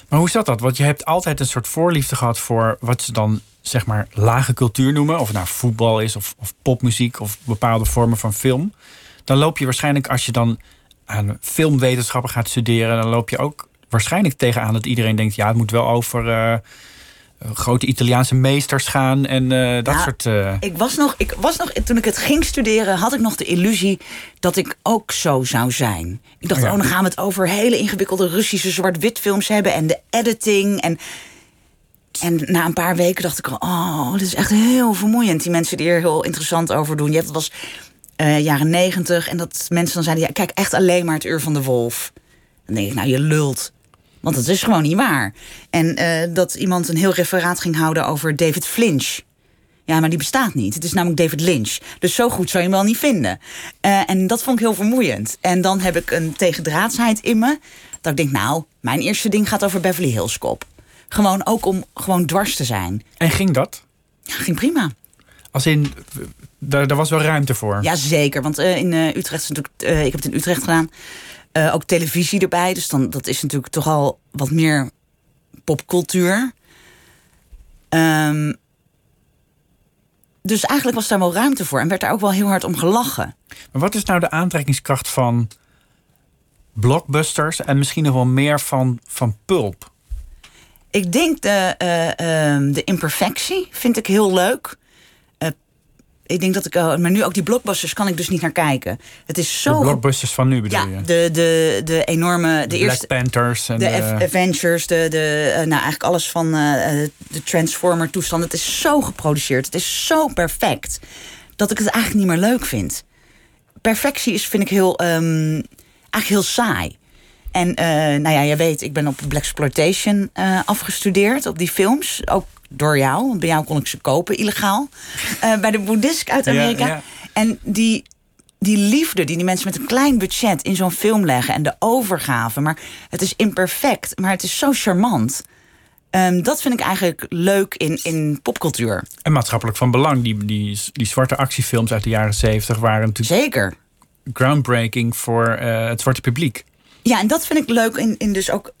D: Maar hoe zat dat? Want je hebt altijd een soort voorliefde gehad voor wat ze dan zeg maar lage cultuur noemen. Of het nou voetbal is of, of popmuziek of bepaalde vormen van film. Dan loop je waarschijnlijk als je dan aan filmwetenschappen gaat studeren, dan loop je ook waarschijnlijk tegenaan dat iedereen denkt, ja, het moet wel over eh, grote Italiaanse meesters gaan en eh, dat
E: Ja,
D: soort. eh,
E: Ik was, nog, ik was nog, toen ik het ging studeren, had ik nog de illusie dat ik ook zo zou zijn. Ik dacht,
D: Oh ja.
E: oh, dan gaan we het over hele ingewikkelde Russische zwart-wit films hebben en de editing. En, en na een paar weken dacht ik al, oh, dit is echt heel vermoeiend. Die mensen die er heel interessant over doen. Je hebt, het was eh, jaren negentig en dat mensen dan zeiden, ja, kijk echt alleen maar het uur van de wolf. Dan denk ik, nou, je lult. Want dat is gewoon niet waar. En eh, dat iemand een heel referaat ging houden over David Flinch. Ja, maar die bestaat niet. Het is namelijk David Lynch. Dus zo goed zou je hem wel niet vinden. Eh, en dat vond ik heel vermoeiend. En dan heb ik een tegendraadsheid in me. Dat ik denk, nou, mijn eerste ding gaat over Beverly Hills Cop. Gewoon ook om gewoon dwars te zijn.
D: En ging dat?
E: Ja, ging prima.
D: Als in, daar, was wel ruimte voor.
E: Ja, zeker. Want eh, in Utrecht is natuurlijk, ik heb het in Utrecht gedaan. Eh, ook televisie erbij. Dus dan, dat is natuurlijk toch al wat meer popcultuur. Ehm, dus eigenlijk was daar wel ruimte voor. En werd daar ook wel heel hard om gelachen.
D: Maar wat is nou de aantrekkingskracht van blockbusters en misschien nog wel meer van, van pulp.
E: Ik denk de, eh, ehm, de imperfectie vind ik heel leuk. Eh, ik denk dat ik, uh, maar nu ook die blockbusters kan ik dus niet naar kijken. Het is zo.
D: De blockbusters van nu bedoel
E: ja,
D: je?
E: de, de, de enorme. De,
D: De
E: eerste.
D: Black Panthers en
E: de,
D: de,
E: Avengers, de, de, eh, nou eigenlijk alles van eh, eh, de Transformer toestand. Het is zo geproduceerd, het is zo perfect dat ik het eigenlijk niet meer leuk vind. Perfectie is, vind ik heel, ehm, eigenlijk heel saai. En eh, nou ja, je weet, ik ben op Black Exploitation eh, afgestudeerd op die films. Ook door jou, want bij jou kon ik ze kopen illegaal. Eh, bij de Boeddhisk uit Amerika.
D: ja.
E: En die, die liefde die die mensen met een klein budget in zo'n film leggen. En de overgave. Maar het is imperfect, maar het is zo charmant. Ehm, dat vind ik eigenlijk leuk in, in popcultuur.
D: en maatschappelijk van belang. Die, die, die zwarte actiefilms uit de jaren zeventig waren natuurlijk
E: Zeker.
D: groundbreaking voor het zwarte publiek.
E: Ja, en dat vind ik leuk in, in dus ook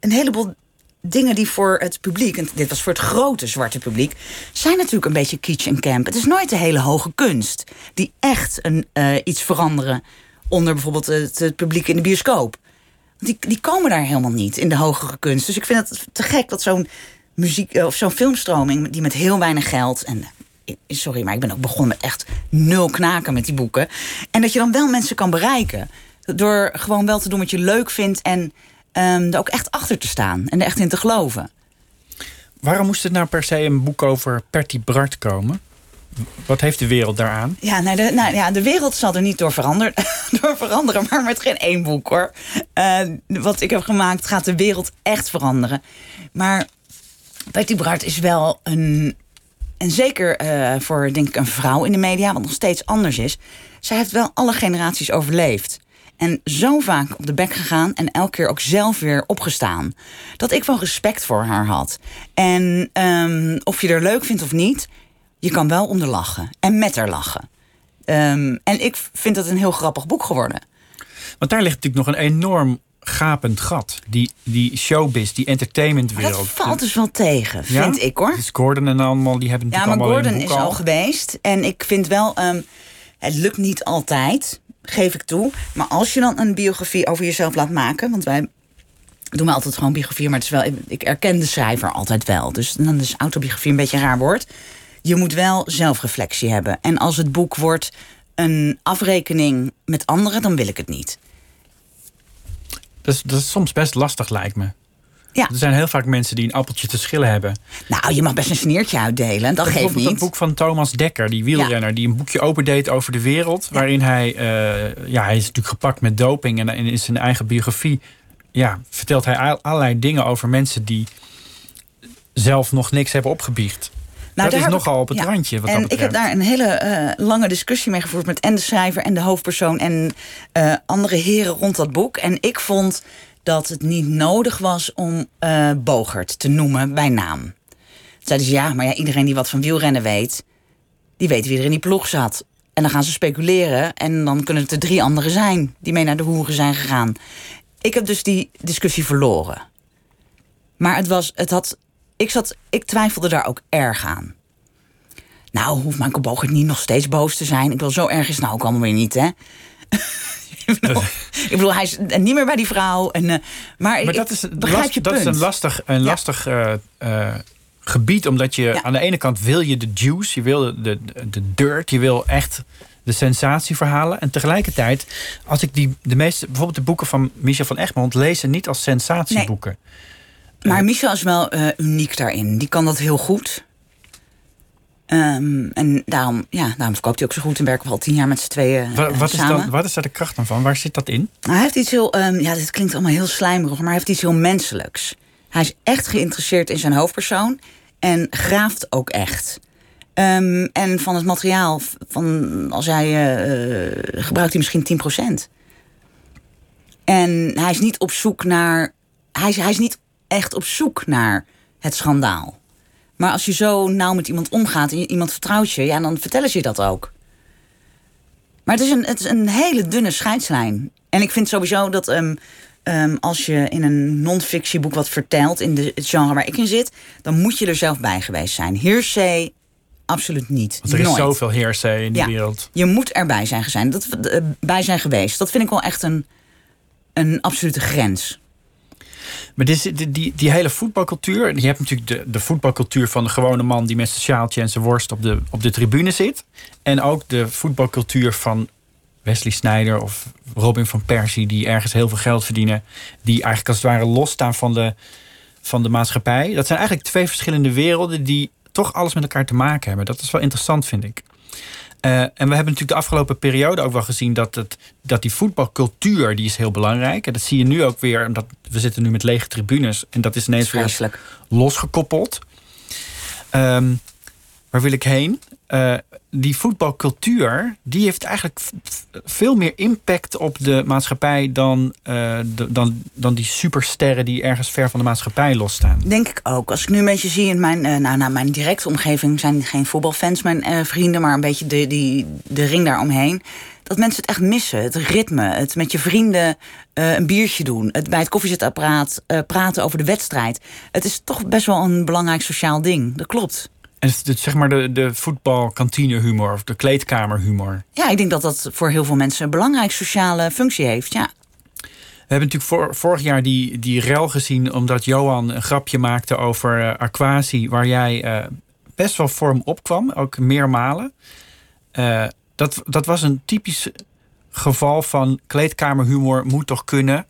E: een heleboel dingen die voor het publiek, en dit was voor het grote zwarte publiek, zijn natuurlijk een beetje kitsch en camp. Het is nooit de hele hoge kunst die echt een, eh, iets veranderen onder bijvoorbeeld het, publiek in de bioscoop. Die, die komen daar helemaal niet in de hogere kunst. Dus ik vind het te gek dat zo'n muziek eh, of zo'n filmstroming die met heel weinig geld en eh, sorry, maar ik ben ook begonnen met echt nul knaken met die boeken. En dat je dan wel mensen kan bereiken. Door gewoon wel te doen wat je leuk vindt en ehm, er ook echt achter te staan en er echt in te geloven.
D: Waarom moest het nou per se een boek over Perty Bart komen? Wat heeft de wereld daaraan?
E: Ja, nou, de, nou, ja, de wereld zal er niet door, verander, *laughs* door veranderen, maar met geen één boek hoor. Eh, wat ik heb gemaakt gaat de wereld echt veranderen. Maar Betty Bart is wel een. En zeker eh, voor, denk ik, een vrouw in de media, wat nog steeds anders is. Zij heeft wel alle generaties overleefd. En zo vaak op de bek gegaan en elke keer ook zelf weer opgestaan. Dat ik wel respect voor haar had. En ehm, of je er leuk vindt of niet, je kan wel om haar lachen. En met haar lachen. Ehm, en ik vind het een heel grappig boek geworden.
D: Want daar ligt natuurlijk nog een enorm gapend gat. Die, die showbiz, die
E: Maar
D: entertainmentwereld.
E: dat valt dus wel tegen,
D: Ja?
E: vind ik hoor.
D: Dus Gordon en allemaal, die hebben
E: Ja,
D: natuurlijk
E: maar
D: allemaal
E: Gordon
D: in
E: is
D: een boek
E: al geweest. En ik vind wel, ehm, het lukt niet altijd, geef ik toe. Maar als je dan een biografie over jezelf laat maken, want wij doen maar altijd gewoon biografie, maar het is wel, ik erken de schrijver altijd wel. Dus dan is autobiografie een beetje een raar woord. Je moet wel zelfreflectie hebben. En als het boek wordt een afrekening met anderen, dan wil ik het niet.
D: Dat is soms best lastig, lijkt me.
E: Ja.
D: Er zijn heel vaak mensen die een appeltje te schillen hebben.
E: Nou, je mag best een sneertje uitdelen, dat geeft niet.
D: dat boek van Thomas Dekker, die wielrenner, die een boekje opendeed over de wereld. Waarin hij, eh, ja, hij is natuurlijk gepakt met doping. En in zijn eigen biografie ja, vertelt hij al- allerlei dingen over mensen die zelf nog niks hebben opgebiecht.
E: Nou,
D: dat is nogal op het
E: ja.
D: randje. Wat
E: en
D: dat
E: ik heb daar een hele eh, lange discussie mee gevoerd met en de schrijver en de hoofdpersoon en eh, andere heren rond dat boek. En ik vond dat het niet nodig was om eh Bogert te noemen bij naam. Zeiden ze ja, maar ja, iedereen die wat van wielrennen weet, die weet wie er in die ploeg zat. En dan gaan ze speculeren en dan kunnen het er drie anderen zijn die mee naar de hoeren zijn gegaan. Ik heb dus die discussie verloren. Maar het was, het had, ik, zat, ik twijfelde daar ook erg aan. Nou, hoeft Michael Bogert niet nog steeds boos te zijn. Ik wil zo erg is nou ook allemaal weer niet, hè? *laughs* ik, bedoel, *laughs* ik bedoel, hij is niet meer bij die vrouw. En, eh, maar
D: dat is, last- dat is een lastig, een lastig eh, eh, gebied. Omdat je
E: Ja.
D: aan de ene kant wil je de juice, je wil de, de, de dirt, je wil echt de sensatieverhalen. En tegelijkertijd, als ik die, de meeste, bijvoorbeeld de boeken van Michel van Egmond lezen niet als sensatieboeken.
E: Maar Michel is wel uniek daarin. Die kan dat heel goed. Ehm, en daarom, ja, daarom verkoopt hij ook zo goed en werken we al tien jaar met z'n tweeën eh,
D: Wa- wat, is
E: samen.
D: dan, wat is daar de kracht dan van? Waar zit dat in?
E: Nou, hij heeft iets heel, ehm, ja, dit klinkt allemaal heel slijmerig, maar hij heeft iets heel menselijks. Hij is echt geïnteresseerd in zijn hoofdpersoon en graaft ook echt. Ehm, en van het materiaal, van, als hij, eh, eh, gebruikt hij misschien 10%. En hij is niet op zoek naar, hij is, hij is niet echt op zoek naar het schandaal. Maar als je zo nauw met iemand omgaat en iemand vertrouwt je, ja, dan vertellen ze je dat ook. Maar het is een, het is een hele dunne scheidslijn. En ik vind sowieso dat ehm, ehm, als je in een non-fictieboek wat vertelt, in de, het genre waar ik in zit, dan moet je er zelf bij geweest zijn. Hearsay, absoluut niet.
D: Want er is
E: Nooit.
D: zoveel heersay in die
E: Ja.
D: wereld.
E: Je moet erbij zijn, zijn. Dat, eh, bij zijn geweest. Dat vind ik wel echt een, een absolute grens.
D: Maar dit, die, die, die hele voetbalcultuur. Je hebt natuurlijk de, de voetbalcultuur van de gewone man die met zijn sjaaltje en zijn worst op de, op de tribune zit. En ook de voetbalcultuur van Wesley Sneijder of Robin van Persie, die ergens heel veel geld verdienen. Die eigenlijk als het ware losstaan van de, van de maatschappij. Dat zijn eigenlijk twee verschillende werelden die toch alles met elkaar te maken hebben. Dat is wel interessant, vind ik. Eh, en we hebben natuurlijk de afgelopen periode ook wel gezien dat, het, dat die voetbalcultuur die is heel belangrijk. En dat zie je nu ook weer, omdat we zitten nu met lege tribunes. En dat is ineens weer losgekoppeld. Ehm, waar wil ik heen? Eh, die voetbalcultuur die heeft eigenlijk veel meer impact op de maatschappij dan, eh, dan, dan die supersterren die ergens ver van de maatschappij losstaan.
E: Denk ik ook. Als ik nu een beetje zie in mijn, eh, nou, nou, mijn directe omgeving zijn geen voetbalfans, mijn eh, vrienden, maar een beetje de, die, de ring daaromheen. Dat mensen het echt missen. Het ritme. Het met je vrienden een biertje doen. Het bij het koffiezetapparaat praten over de wedstrijd. Het is toch best wel een belangrijk sociaal ding. Dat klopt.
D: En het zeg maar de, de voetbalkantinehumor of de kleedkamerhumor.
E: Ja, ik denk dat dat voor heel veel mensen een belangrijke sociale functie heeft. Ja.
D: We hebben natuurlijk vor- vorig jaar die, die rel gezien omdat Johan een grapje maakte over eh, Aquasi, waar jij eh, best wel vorm opkwam, ook meermalen. Eh, dat, dat was een typisch geval van kleedkamerhumor moet toch kunnen.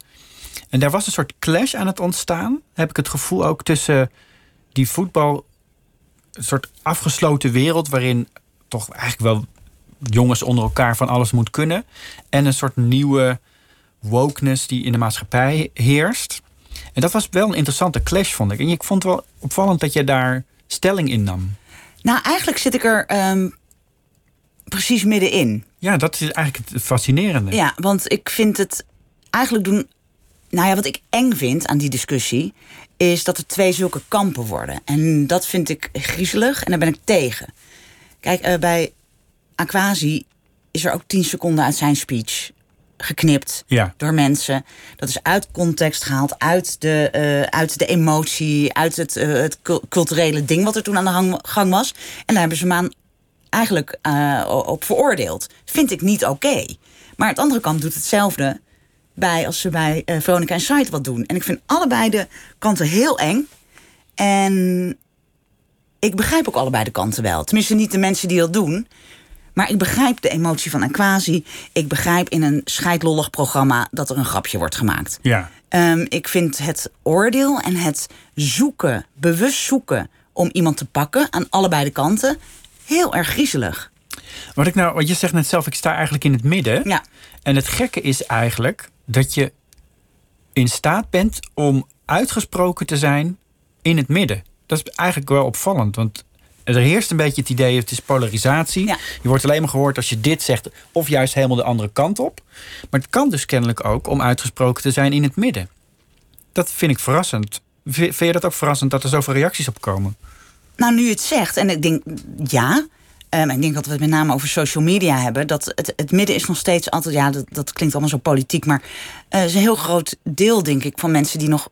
D: En daar was een soort clash aan het ontstaan, heb ik het gevoel ook tussen die voetbal, een soort afgesloten wereld waarin toch eigenlijk wel jongens onder elkaar van alles moet kunnen. En een soort nieuwe wokeness die in de maatschappij heerst. En dat was wel een interessante clash, vond ik. En ik vond het wel opvallend dat jij daar stelling in nam.
E: Nou, eigenlijk zit ik er ehm, precies middenin.
D: Ja, dat is eigenlijk het fascinerende.
E: Ja, want ik vind het eigenlijk doen. Nou ja, wat ik eng vind aan die discussie. Is dat er twee zulke kampen worden. En dat vind ik griezelig en daar ben ik tegen. Kijk, eh, bij Aquasi is er ook tien seconden uit zijn speech geknipt
D: Ja.
E: door mensen. Dat is uit context gehaald, uit de, eh, uit de emotie, uit het, eh, het cul- culturele ding wat er toen aan de hang- gang was. En daar hebben ze hem aan eigenlijk op veroordeeld. Vind ik niet oké. Maar het andere kant doet hetzelfde bij als ze bij eh, Veronica en Site wat doen. En ik vind allebei de kanten heel eng. En ik begrijp ook allebei de kanten wel. Tenminste, niet de mensen die dat doen. Maar ik begrijp de emotie van Aquasi. Ik begrijp in een scheidlollig programma dat er een grapje wordt gemaakt.
D: Ja.
E: Ehm, ik vind het oordeel en het zoeken, bewust zoeken om iemand te pakken aan allebei de kanten, heel erg griezelig.
D: Wat ik nou, wat je zegt net zelf, ik sta eigenlijk in het midden.
E: Ja.
D: En het gekke is eigenlijk dat je in staat bent om uitgesproken te zijn in het midden. Dat is eigenlijk wel opvallend, want er heerst een beetje het idee, het is polarisatie.
E: Ja.
D: Je wordt alleen maar gehoord als je dit zegt, of juist helemaal de andere kant op. Maar het kan dus kennelijk ook om uitgesproken te zijn in het midden. Dat vind ik verrassend. Vind je dat ook verrassend dat er zoveel reacties op komen?
E: Nou, nu je het zegt, en ik denk ja. Ehm, ik denk dat we het met name over social media hebben. Dat het, het midden is nog steeds altijd, ja, dat, dat klinkt allemaal zo politiek. Maar eh is een heel groot deel, denk ik, van mensen die nog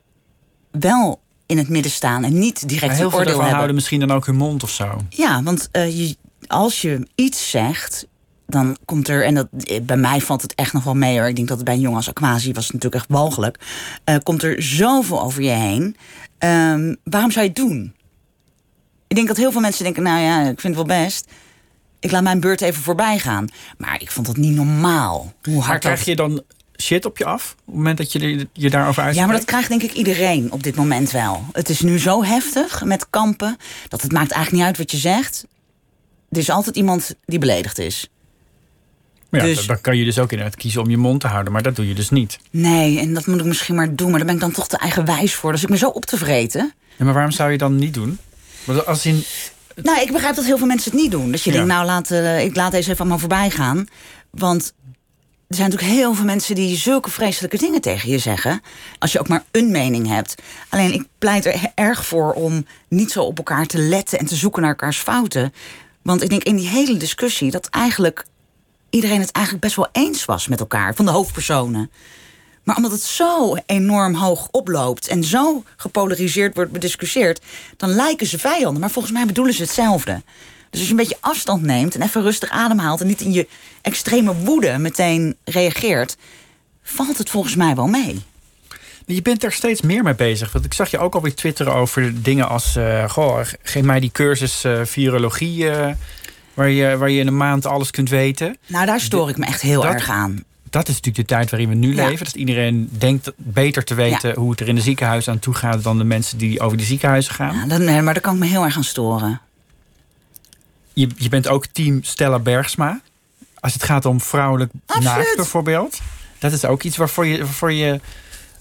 E: wel in het midden staan en niet direct een
D: heel veel
E: oordeel hebben.
D: houden misschien dan ook hun mond of zo.
E: Ja, want eh, je, als je iets zegt, dan komt er, en dat, eh, bij mij valt het echt nog wel mee hoor. Ik denk dat het bij een jongen als Aquasi was natuurlijk echt walgelijk. Komt er zoveel over je heen. Ehm, waarom zou je het doen? Ik denk dat heel veel mensen denken, nou ja, ik vind het wel best. Ik laat mijn beurt even voorbij gaan. Maar ik vond dat niet normaal. Hoe
D: Maar
E: hard
D: krijg
E: dat...
D: je dan shit op je af? Op het moment dat je je- daarover uitspreekt?
E: Ja, maar dat krijgt denk ik iedereen op dit moment wel. Het is nu zo heftig met kampen dat het maakt eigenlijk niet uit wat je zegt. Er is altijd iemand die beledigd is.
D: Ja,
E: dus-
D: dan- dan kan je dus ook inderdaad kiezen om je mond te houden. Maar dat doe je dus niet.
E: Nee, en dat moet ik misschien maar doen. Maar daar ben ik dan toch te eigenwijs voor. Dus ik me zo op te vreten.
D: Ja, maar waarom zou je dan niet doen? Want als in,
E: Nou, ik begrijp dat heel veel mensen het niet doen. Dus je
D: Ja.
E: denkt, nou, laat, eh, ik laat deze even allemaal voorbij gaan. Want er zijn natuurlijk heel veel mensen die zulke vreselijke dingen tegen je zeggen. Als je ook maar een mening hebt. Alleen ik pleit er erg voor om niet zo op elkaar te letten en te zoeken naar elkaars fouten. Want ik denk in die hele discussie dat eigenlijk iedereen het eigenlijk best wel eens was met elkaar, van de hoofdpersonen. Maar omdat het zo enorm hoog oploopt en zo gepolariseerd wordt bediscussieerd, dan lijken ze vijanden. Maar volgens mij bedoelen ze hetzelfde. Dus als je een beetje afstand neemt en even rustig ademhaalt en niet in je extreme woede meteen reageert, valt het volgens mij wel mee.
D: Je bent er steeds meer mee bezig. Want ik zag je ook alweer twitteren over dingen als... eh, goh, geef mij die cursus eh, virologie... eh, waar, je, waar je in een maand alles kunt weten.
E: Nou, daar stoor ik me echt heel erg aan.
D: Dat is natuurlijk de tijd waarin we nu
E: Ja.
D: leven. Dat iedereen denkt beter te weten hoe het er in de ziekenhuis aan toe gaat... dan de mensen die over die ziekenhuizen gaan.
E: Ja, dan, nee, maar daar kan ik me heel erg aan storen.
D: Je, je bent ook team Stella Bergsma. Als het gaat om vrouwelijk
E: Absoluut.
D: naakt bijvoorbeeld. Dat is ook iets waarvoor je, waarvoor je,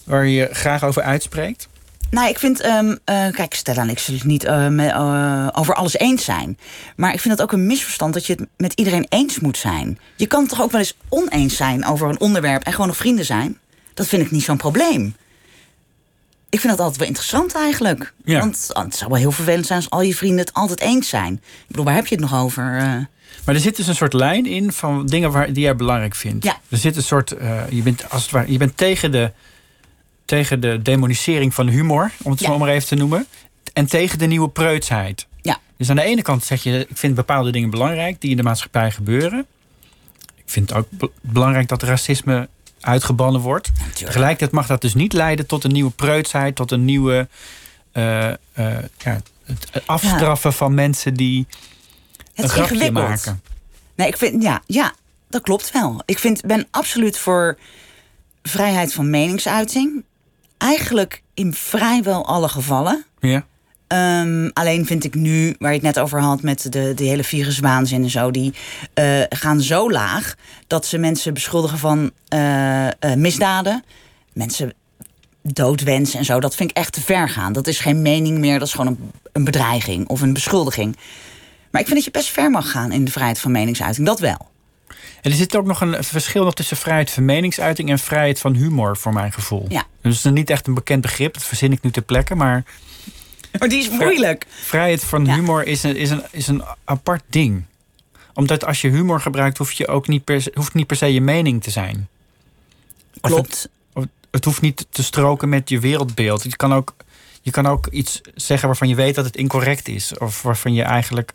D: waar je graag over uitspreekt.
E: Nou, ik vind, eh, kijk, Stella en ik zullen het niet eh, me- eh, over alles eens zijn. Maar ik vind het ook een misverstand dat je het met iedereen eens moet zijn. Je kan toch ook wel eens oneens zijn over een onderwerp en gewoon nog vrienden zijn? Dat vind ik niet zo'n probleem. Ik vind dat altijd wel interessant eigenlijk.
D: Ja.
E: Want het zou wel heel vervelend zijn als al je vrienden het altijd eens zijn. Ik bedoel, waar heb je het nog over?
D: Maar er zit dus een soort lijn in van dingen waar, die jij belangrijk vindt.
E: Ja.
D: Er zit een soort. je, bent, als het ware, je bent tegen de, tegen de demonisering van humor, om het
E: Ja.
D: zo maar even te noemen. En tegen de nieuwe preutsheid.
E: Ja.
D: Dus aan de ene kant zeg je, ik vind bepaalde dingen belangrijk die in de maatschappij gebeuren. Ik vind het ook be- belangrijk dat racisme uitgebannen wordt. Tegelijkertijd mag dat dus niet leiden tot een nieuwe preutsheid, tot een nieuwe eh, eh, ja, het afstraffen van mensen die
E: Het
D: een grapje maken.
E: Nee, ik vind, ja, ja, dat klopt wel. Ik vind, ben absoluut voor vrijheid van meningsuiting. Eigenlijk in vrijwel alle gevallen.
D: Ja.
E: Ehm, alleen vind ik nu, waar je het net over had met de, de hele viruswaanzin en zo, die eh, gaan zo laag dat ze mensen beschuldigen van eh, eh, misdaden. Mensen doodwensen en zo. Dat vind ik echt te ver gaan. Dat is geen mening meer, dat is gewoon een, een bedreiging of een beschuldiging. Maar ik vind dat je best ver mag gaan in de vrijheid van meningsuiting. Dat wel.
D: En er zit ook nog een verschil nog tussen vrijheid van meningsuiting en vrijheid van humor, voor mijn gevoel.
E: Ja.
D: Dus het is niet echt een bekend begrip, dat verzin ik nu ter plekke. Maar
E: Maar die is moeilijk.
D: vrijheid van
E: Ja.
D: humor is een, is, een, is een apart ding. Omdat als je humor gebruikt, hoef je ook niet per se, hoeft niet per se je mening te zijn.
E: Klopt.
D: Het, het hoeft niet te stroken met je wereldbeeld. Je kan, ook, je kan ook iets zeggen waarvan je weet dat het incorrect is. Of waarvan je eigenlijk.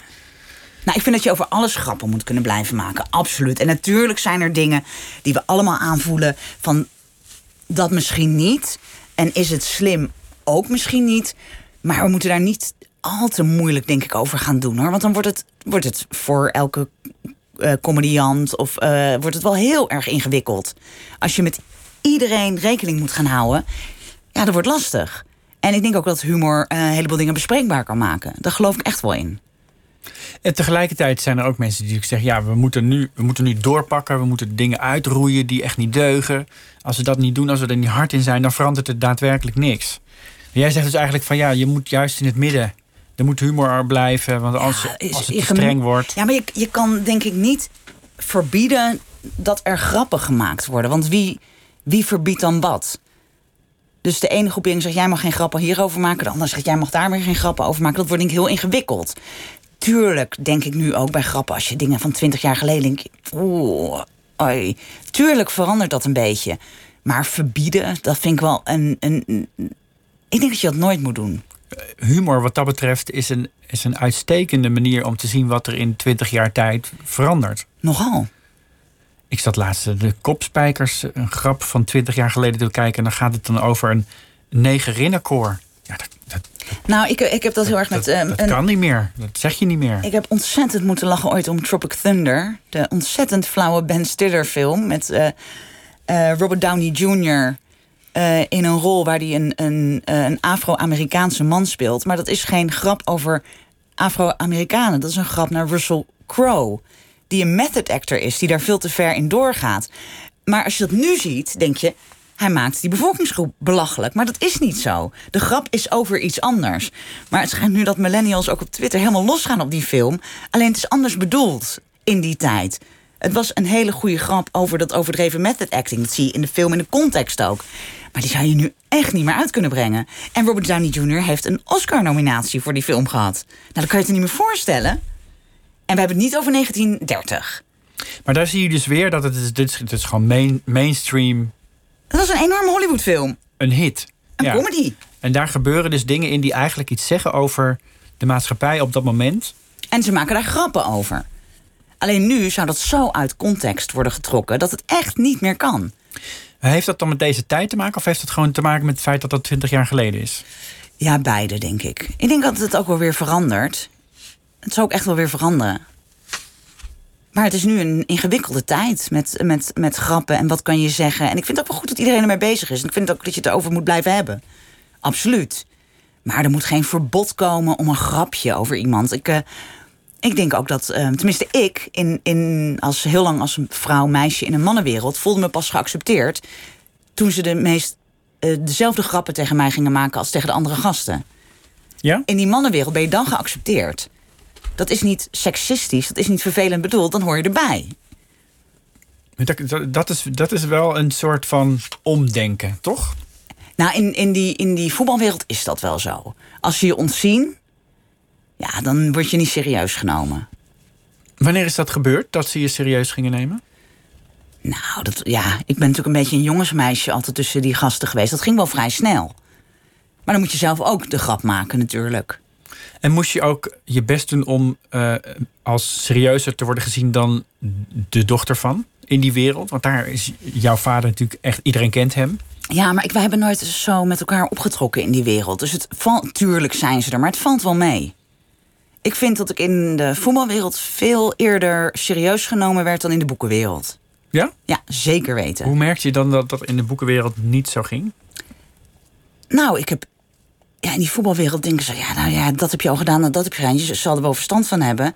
E: Nou, ik vind dat je over alles grappen moet kunnen blijven maken. Absoluut. En natuurlijk zijn er dingen die we allemaal aanvoelen van dat misschien niet. En is het slim ook misschien niet. Maar we moeten daar niet al te moeilijk, denk ik, over gaan doen hoor. Want dan wordt het, wordt het voor elke eh, comediant of eh, wordt het wel heel erg ingewikkeld. Als je met iedereen rekening moet gaan houden, ja, dat wordt lastig. En ik denk ook dat humor eh, een heleboel dingen bespreekbaar kan maken. Daar geloof ik echt wel in.
D: En tegelijkertijd zijn er ook mensen die zeggen: ja, we moeten, nu, we moeten nu doorpakken. We moeten dingen uitroeien die echt niet deugen. Als we dat niet doen, als we er niet hard in zijn, dan verandert het daadwerkelijk niks. En jij zegt dus eigenlijk van ja, je moet juist in het midden. Er moet humor blijven, want als,
E: Ja, is-
D: als het te streng wordt.
E: Ja, maar je, je kan denk ik niet verbieden dat er grappen gemaakt worden. Want wie, wie verbiedt dan wat? Dus de ene groepering zegt, jij mag geen grappen hierover maken. De ander zegt, jij mag daar weer geen grappen over maken. Dat wordt denk ik heel ingewikkeld. Tuurlijk denk ik nu ook bij grappen. Als je dingen van twintig jaar geleden denkt... Oeh, oi. Tuurlijk verandert dat een beetje. Maar verbieden, dat vind ik wel een... een, een- ik denk dat je dat nooit moet doen.
D: Humor, wat dat betreft, is een, is een uitstekende manier om te zien wat er in 20 jaar tijd verandert.
E: Nogal.
D: Ik zat laatst de kopspijkers, een grap van 20 jaar geleden te kijken. En dan gaat het dan over een negerinnenkoor. Dat,
E: Nou, ik, ik heb dat heel erg met...
D: dat,
E: ehm,
D: dat
E: een-
D: kan niet meer. Dat zeg je niet meer.
E: Ik heb ontzettend moeten lachen ooit om Tropic Thunder. De ontzettend flauwe Ben Stiller film. Met eh, eh, Robert Downey Jr. eh, in een rol waar hij een, een, een Afro-Amerikaanse man speelt. Maar dat is geen grap over Afro-Amerikanen. Dat is een grap naar Russell Crowe. Die een method actor is, die daar veel te ver in doorgaat. Maar als je dat nu ziet, denk je... Hij maakt die bevolkingsgroep belachelijk. Maar dat is niet zo. De grap is over iets anders. Maar het schijnt nu dat millennials ook op Twitter helemaal losgaan op die film. Alleen het is anders bedoeld in die tijd. Het was een hele goede grap over dat overdreven method acting. Dat zie je in de film in de context ook. Maar die zou je nu echt niet meer uit kunnen brengen. En Robert Downey Jr. heeft een Oscar-nominatie voor die film gehad. Nou, dan kan je je niet meer voorstellen. En we hebben het niet over 1930.
D: Maar daar zie je dus weer dat het is, dit is, gewoon main, mainstream
E: Dat was een enorme Hollywoodfilm.
D: een hit.
E: Een
D: Ja.
E: comedy.
D: En daar gebeuren dus dingen in die eigenlijk iets zeggen over de maatschappij op dat moment.
E: En ze maken daar grappen over. Alleen nu zou dat zo uit context worden getrokken dat het echt niet meer kan.
D: Heeft dat dan met deze tijd te maken? Of heeft het gewoon te maken met het feit dat dat 20 jaar geleden is?
E: Ja, beide, denk ik. Ik denk dat het ook wel weer verandert. Het zal ook echt wel weer veranderen. Maar het is nu een ingewikkelde tijd met, met, met grappen en wat kan je zeggen. En ik vind het ook wel goed dat iedereen ermee bezig is. En ik vind ook dat je het erover moet blijven hebben. Absoluut. Maar er moet geen verbod komen om een grapje over iemand. Ik, uh, ik denk ook dat, uh, tenminste ik, in, in, als heel lang als een vrouw, meisje in een mannenwereld, voelde me pas geaccepteerd toen ze de meest uh, dezelfde grappen tegen mij gingen maken als tegen de andere gasten.
D: Ja?
E: In die mannenwereld ben je dan geaccepteerd. Dat is niet seksistisch, dat is niet vervelend bedoeld, dan hoor je erbij.
D: Dat, dat, is, dat is wel een soort van omdenken, toch?
E: Nou, in, in, die, in die voetbalwereld is dat wel zo. Als ze je ontzien, ja, dan word je niet serieus genomen.
D: Wanneer is dat gebeurd, dat ze je serieus gingen nemen?
E: Nou, dat, ja, ik ben natuurlijk een beetje een jongensmeisje altijd tussen die gasten geweest. Dat ging wel vrij snel. Maar dan moet je zelf ook de grap maken natuurlijk.
D: En moest je ook je best doen om uh, als serieuzer te worden gezien dan de dochter van in die wereld? Want daar is jouw vader natuurlijk echt, iedereen kent hem.
E: Ja, maar ik, wij hebben nooit zo met elkaar opgetrokken in die wereld. Dus het valt, tuurlijk zijn ze er, maar het valt wel mee. Ik vind dat ik in de voetbalwereld veel eerder serieus genomen werd dan in de boekenwereld.
D: Ja?
E: Ja, zeker weten.
D: Hoe merkte je dan dat dat in de boekenwereld niet zo ging?
E: Nou, ik heb ja, in die voetbalwereld denken ze, ja, nou ja, dat heb je al gedaan en dat heb je gedaan. Je zal er wel verstand van hebben.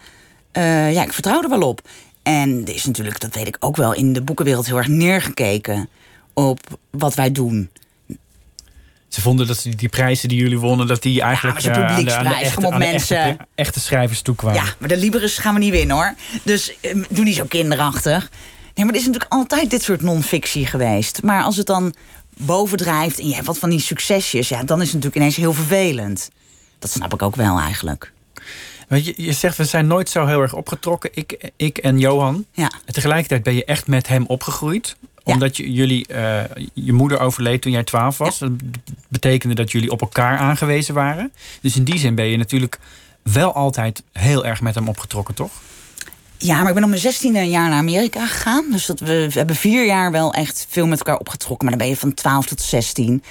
E: Uh, ja, ik vertrouw er wel op. En er is natuurlijk, dat weet ik ook wel, in de boekenwereld heel erg neergekeken op wat wij doen.
D: Ze vonden dat die, die prijzen die jullie wonnen, dat die eigenlijk
E: ja, maar aan, de, aan de echte,
D: aan
E: mensen.
D: Echte, echte, schrijvers toekwamen.
E: Ja, maar de Liberus gaan we niet winnen hoor. Dus uh, doe niet zo kinderachtig. Nee, maar er is natuurlijk altijd dit soort non-fictie geweest. Maar als het dan bovendrijft en je hebt wat van die succesjes, ja, dan is het natuurlijk ineens heel vervelend. Dat snap ik ook wel eigenlijk.
D: Je, je zegt, we zijn nooit zo heel erg opgetrokken, ik, ik en Johan.
E: Ja.
D: En tegelijkertijd ben je echt met hem opgegroeid. Omdat je, jullie, uh, je moeder overleed toen jij twaalf was. Ja. Dat betekende dat jullie op elkaar aangewezen waren. Dus in die zin ben je natuurlijk wel altijd heel erg met hem opgetrokken, toch?
E: Ja, maar ik ben op mijn zestiende jaar naar Amerika gegaan. Dus dat we, we, hebben vier jaar wel echt veel met elkaar opgetrokken. Maar dan ben je van 12 tot 16.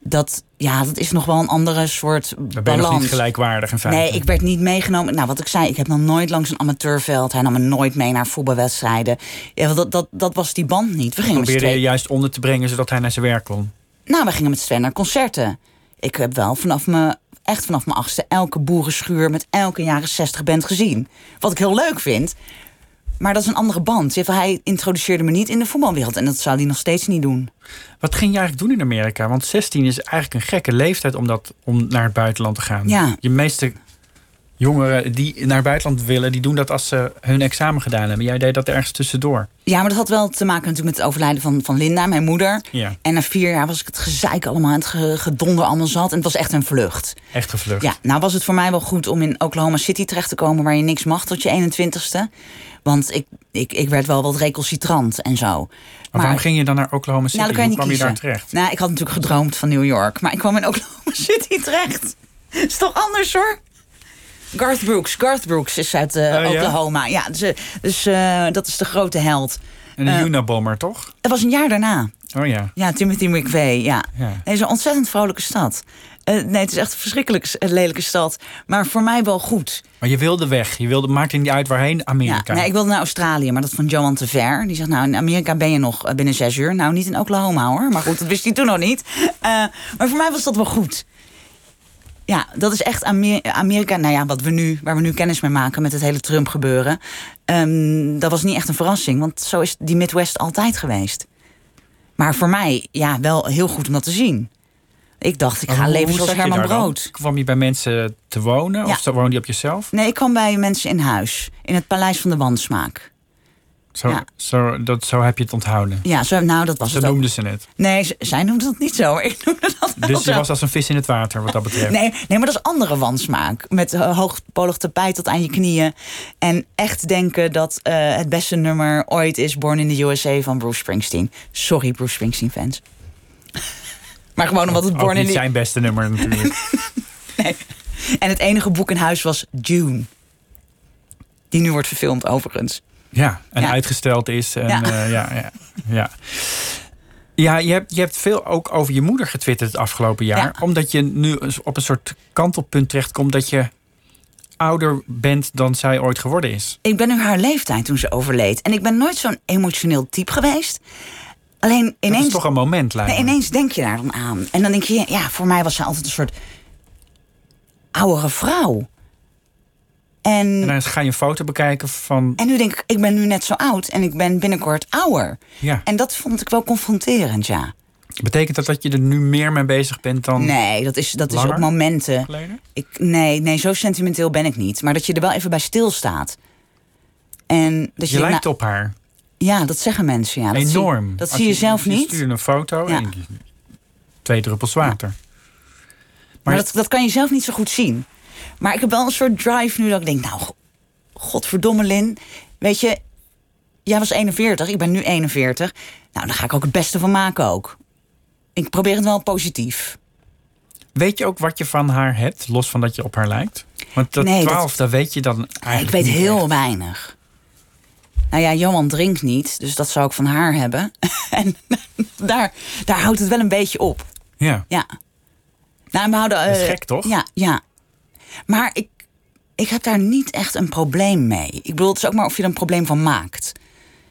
E: Dat, ja, dat is nog wel een andere soort
D: Dan ben je
E: balans.
D: niet gelijkwaardig in feite.
E: Nee, ik werd niet meegenomen. Nou, wat ik zei, ik heb nog nooit langs een amateurveld. Hij nam me nooit mee naar voetbalwedstrijden. Ja, dat, dat, dat was die band niet. We gingen
D: Probeerde je juist onder te brengen zodat hij naar zijn werk kon?
E: Nou, we gingen met Sven naar concerten. Ik heb wel vanaf mijn echt vanaf mijn achtste elke boerenschuur met elke jaren 60 band gezien. Wat ik heel leuk vind. Maar dat is een andere band. Hij introduceerde me niet in de voetbalwereld. En dat zou hij nog steeds niet doen.
D: Wat ging je eigenlijk doen in Amerika? Want 16 is eigenlijk een gekke leeftijd om, dat, om naar het buitenland te gaan.
E: Ja.
D: Je meeste jongeren die naar het buitenland willen, die doen dat als ze hun examen gedaan hebben. Jij deed dat ergens tussendoor.
E: Ja, maar dat had wel te maken natuurlijk met het overlijden van, van Linda, mijn moeder.
D: Ja.
E: En na vier jaar was ik het gezeik allemaal, het gedonder allemaal zat. En het was echt een vlucht.
D: Echt gevlucht.
E: Ja, nou was het voor mij wel goed om in Oklahoma City terecht te komen... waar je niks mag tot je 21ste. Want ik, ik, ik werd wel wat recalcitrant en zo.
D: Maar, waarom ging je dan naar Oklahoma City?
E: Nou, dan kan je
D: Hoe
E: niet
D: kwam je daar terecht?
E: Nou, ik had natuurlijk gedroomd van New York. Maar ik kwam in *laughs* Oklahoma City terecht. Is toch anders hoor? Garth Brooks. Garth Brooks is uit uh,
D: Oh?
E: Oklahoma. Ja, dus, uh, dus uh, dat is de grote held.
D: En een Unabomber, toch?
E: Dat was een jaar daarna.
D: Oh ja.
E: Ja, Timothy McVeigh, ja.
D: Ja.
E: Nee, het is een ontzettend vrolijke stad. Uh, nee, het is echt een verschrikkelijk lelijke stad. Maar voor mij wel goed.
D: Maar je wilde weg. Je wilde, maakte niet uit waarheen, Amerika.
E: Ja, nee, ik wilde naar Australië, maar dat vond Johan te ver. Die zegt, nou, in Amerika ben je nog binnen zes uur. Nou, niet in Oklahoma hoor. Maar goed, dat wist hij toen nog niet. Uh, maar voor mij was dat wel goed. Ja, dat is echt Amer Amerika. Nou ja, wat we nu, waar we nu kennis mee maken met het hele Trump gebeuren. Um, dat was niet echt een verrassing. Want zo is die Midwest altijd geweest. Maar voor mij, ja, wel heel goed om dat te zien. Ik dacht, ik ga
D: hoe,
E: leven zoals Herman
D: daar dan?
E: Brood.
D: Kwam je bij mensen te wonen?
E: Ja.
D: Of woonde je op jezelf?
E: Nee, ik kwam bij mensen in huis. In het Paleis van de Wansmaak.
D: Zo,
E: Ja.
D: zo, dat, zo heb je het onthouden.
E: Ja, zo, nou, dat was
D: Zo
E: het ook.
D: noemden ze het.
E: Nee, zij noemde dat niet zo. *laughs* Ik noemde dat
D: Dus je
E: zo.
D: was als een vis in het water, wat dat betreft.
E: Nee, nee, maar dat is andere wansmaak. Met uh, hoogpolig tapijt tot aan je knieën. En echt denken dat eh, het beste nummer ooit is Born in the USA van Bruce Springsteen. Sorry, Bruce Springsteen fans. *laughs* maar gewoon omdat het Born in
D: niet
E: the...
D: zijn beste nummer natuurlijk. *laughs*
E: Nee. En het enige boek in huis was June. Die nu wordt verfilmd overigens.
D: Ja, en
E: Ja.
D: uitgesteld is. En,
E: Ja.
D: ja. ja, ja, ja. Ja, je hebt, je hebt veel ook over je moeder getwitterd het afgelopen jaar.
E: Ja.
D: Omdat je nu op een soort kantelpunt terechtkomt dat je ouder bent dan zij ooit geworden is.
E: Ik ben nu haar leeftijd toen ze overleed. En ik ben nooit zo'n emotioneel type geweest. Alleen
D: Dat
E: ineens...
D: is toch een moment, lijkt
E: Nee,
D: me.
E: ineens denk je daar dan aan. En dan denk je, ja, voor mij was ze altijd een soort oudere vrouw. En,
D: En dan ga je een foto bekijken van...
E: en nu denk ik, ik ben nu net zo oud en ik ben binnenkort ouder.
D: Ja.
E: En dat vond ik wel confronterend, ja.
D: Betekent dat dat je er nu meer mee bezig bent dan
E: Nee, dat is, dat is op momenten.
D: geleden?
E: Ik, nee, nee, zo sentimenteel ben ik niet. Maar dat je er wel even bij stilstaat. En dat je,
D: Je lijkt op haar.
E: Ja, dat zeggen mensen. Ja. Dat
D: Enorm.
E: Zie, dat
D: Als
E: zie je zelf
D: Je
E: niet.
D: stuurt een foto
E: Ja.
D: en je- twee druppels water.
E: Maar dat, dat kan je zelf niet zo goed zien. Maar ik heb wel een soort drive nu dat ik denk, nou, go- godverdomme Lin. Weet je, jij was 41, ik ben nu 41. Nou, daar ga ik ook het beste van maken ook. Ik probeer het wel positief.
D: Weet je ook wat je van haar hebt, los van dat je op haar lijkt? Want dat
E: Nee, dat-
D: 12, dat weet je dan eigenlijk
E: ik weet heel
D: echt.
E: weinig. Nou ja, Johan drinkt niet, dus dat zou ik van haar hebben. *laughs* en daar, daar houdt het wel een beetje op.
D: Ja.
E: Ja. Nou, we houden,
D: Dat is
E: eh,
D: gek, toch?
E: Ja, ja. Maar ik, ik heb daar niet echt een probleem mee. Ik bedoel, het is ook maar of je er een probleem van maakt.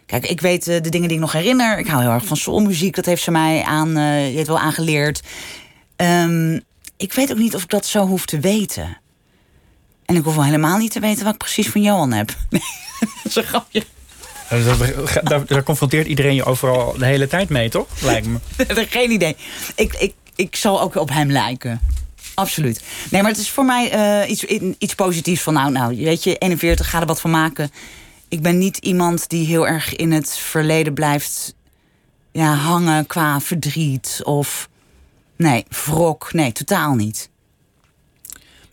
E: Kijk, ik weet eh, de dingen die ik nog herinner. Ik hou heel erg van soulmuziek. Dat heeft ze mij aan, eh, je hebt wel aangeleerd. Ehm, ik weet ook niet of ik dat zo hoef te weten. En ik hoef wel helemaal niet te weten wat ik precies van Johan heb. *laughs* Nee, dat is een grapje.
D: Daar, daar confronteert iedereen je overal de hele tijd mee, toch? Lijkt me. *laughs*
E: Geen idee. Ik, ik, ik zal ook op hem lijken. Absoluut. Nee, maar het is voor mij eh, iets, iets positiefs van... nou, nou, weet je, 41, ga er wat van maken. Ik ben niet iemand die heel erg in het verleden blijft ja, hangen qua verdriet of... Nee, wrok. Nee, totaal niet.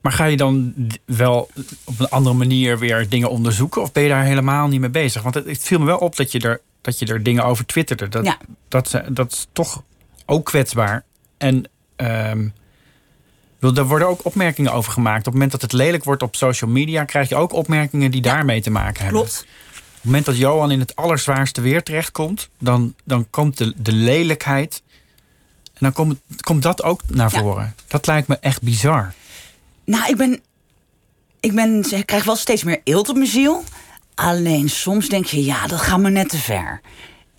D: Maar ga je dan wel op een andere manier weer dingen onderzoeken? Of ben je daar helemaal niet mee bezig? Want het, het viel me wel op dat je er, dat je er dingen over twitterde. Dat,
E: Ja.
D: dat, dat is toch ook kwetsbaar. En ehm, wil- daar worden ook opmerkingen over gemaakt. Op het moment dat het lelijk wordt op social media... krijg je ook opmerkingen die daarmee te maken hebben.
E: Klopt.
D: Op het moment dat Johan in het allerzwaarste weer terechtkomt... dan, dan komt de, de lelijkheid... en dan komt, komt dat ook naar
E: Ja.
D: voren. Dat lijkt me echt bizar.
E: Nou, ik ben. Ik ben. Ik krijg wel steeds meer eelt op mijn ziel. Alleen soms denk je, ja, dat gaat me net te ver.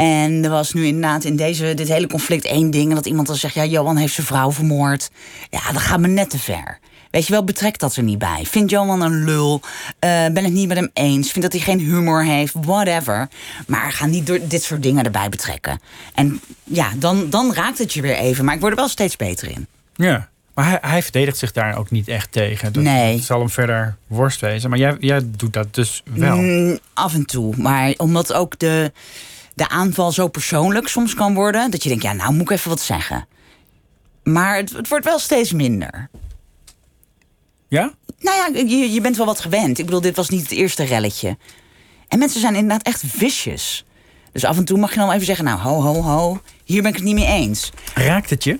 E: En er was nu inderdaad in deze, dit hele conflict één ding. En dat iemand dan zegt, ja, Johan heeft zijn vrouw vermoord. Ja, dat gaat me net te ver. Weet je wel, betrek dat er niet bij. Vind Johan een lul? Eh, ben het niet met hem eens? Vind dat hij geen humor heeft? Whatever. Maar ga niet door dit soort dingen erbij betrekken. En ja, dan, dan raakt het je weer even. Maar ik word er wel steeds beter in.
D: Ja, maar hij, hij verdedigt zich daar ook niet echt tegen.
E: Nee.
D: dat zal hem verder worst wezen. Maar jij, jij doet dat dus wel.
E: Mm, af en toe. Maar omdat ook de, de aanval zo persoonlijk soms kan worden. Dat je denkt, ja, nou moet ik even wat zeggen. Maar het, het wordt wel steeds minder.
D: Ja?
E: Nou ja, je, je bent wel wat gewend. Ik bedoel, dit was niet het eerste relletje. En mensen zijn inderdaad echt vicious. Dus af en toe mag je dan wel even zeggen, nou, ho, ho, ho. Hier ben ik het niet mee eens.
D: Raakt het je?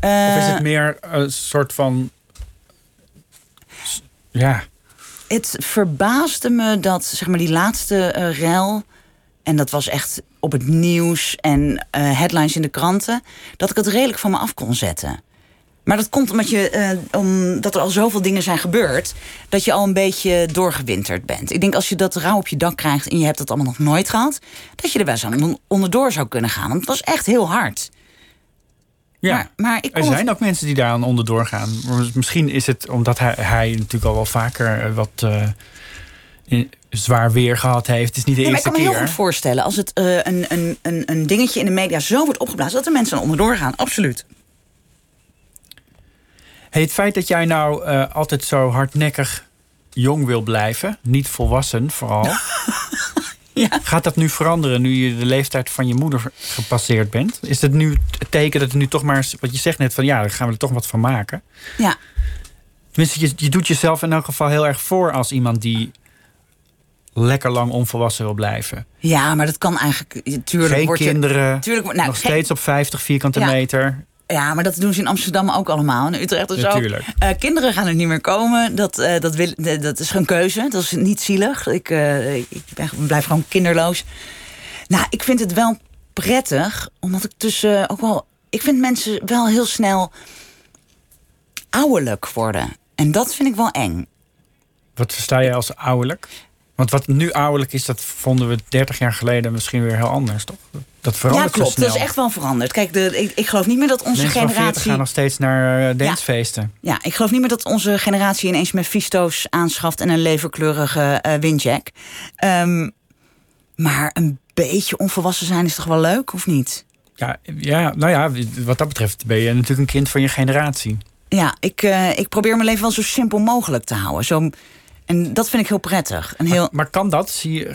E: Eh,
D: Of is het meer een soort van... Ja,
E: Het verbaasde me dat, zeg maar, die laatste eh rel... en dat was echt op het nieuws en eh, headlines in de kranten... dat ik het redelijk van me af kon zetten. Maar dat komt omdat, je, eh, omdat er al zoveel dingen zijn gebeurd... dat je al een beetje doorgewinterd bent. Ik denk als je dat rauw op je dak krijgt en je hebt dat allemaal nog nooit gehad... dat je er best aan on- onderdoor zou kunnen gaan. Want het was echt heel hard.
D: ja.
E: Maar, maar ik
D: er zijn ook mensen die daar aan onderdoor gaan. Misschien is het omdat hij, hij natuurlijk al wel vaker eh, wat zwaar weer gehad heeft. Het is niet de
E: Nee, maar ik
D: eerste
E: kan me heel
D: keer.
E: goed voorstellen als het eh, een, een, een, een dingetje in de media zo wordt opgeblazen... dat er mensen aan onderdoor gaan, absoluut.
D: Hey, het feit dat jij nou eh, altijd zo hardnekkig jong wil blijven, niet volwassen vooral. *laughs*
E: Ja. *laughs*
D: Gaat dat nu veranderen nu je de leeftijd van je moeder gepasseerd bent? Is het nu het teken dat het nu toch maar, wat je zegt net van ja, daar gaan we er toch wat van maken?
E: Ja,
D: Tenminste, je, je doet jezelf in elk geval heel erg voor als iemand die lekker lang onvolwassen wil blijven.
E: Ja, maar dat kan eigenlijk. Tuurlijk
D: Geen
E: word je,
D: kinderen,
E: tuurlijk, nou,
D: nog
E: geen-
D: steeds op 50 vierkante
E: Ja.
D: meter.
E: Ja, maar dat doen ze in Amsterdam ook allemaal. En in Utrecht dus
D: Natuurlijk.
E: ook. Eh, kinderen gaan er niet meer komen. Dat, eh, dat, wil, dat is geen keuze. Dat is niet zielig. Ik, eh, ik ben- blijf gewoon kinderloos. Nou, ik vind het wel prettig, omdat ik tussen ook wel. Ik vind mensen wel heel snel ouderlijk worden. En dat vind ik wel eng.
D: Wat versta je als ouderlijk? Want wat nu ouderlijk is, dat vonden we 30 jaar geleden misschien weer heel anders, toch? Dat verandert
E: ja, klopt.
D: snel.
E: Dat is echt wel veranderd. Kijk, de, ik, ik geloof niet meer dat onze
D: Mensen van 40
E: generatie.
D: gaan nog steeds naar uh, dancefeesten.
E: Ja, ik geloof niet meer dat onze generatie ineens met Visto's aanschaft en een leverkleurige uh, windjack. Um, maar een beetje onvolwassen zijn is toch wel leuk, of niet?
D: Ja, ja, nou ja, wat dat betreft ben je natuurlijk een kind van je generatie.
E: Ja, ik, uh, ik probeer mijn leven wel zo simpel mogelijk te houden. Zo, en dat vind ik heel prettig. Een heel...
D: Maar, maar kan dat? Zie je,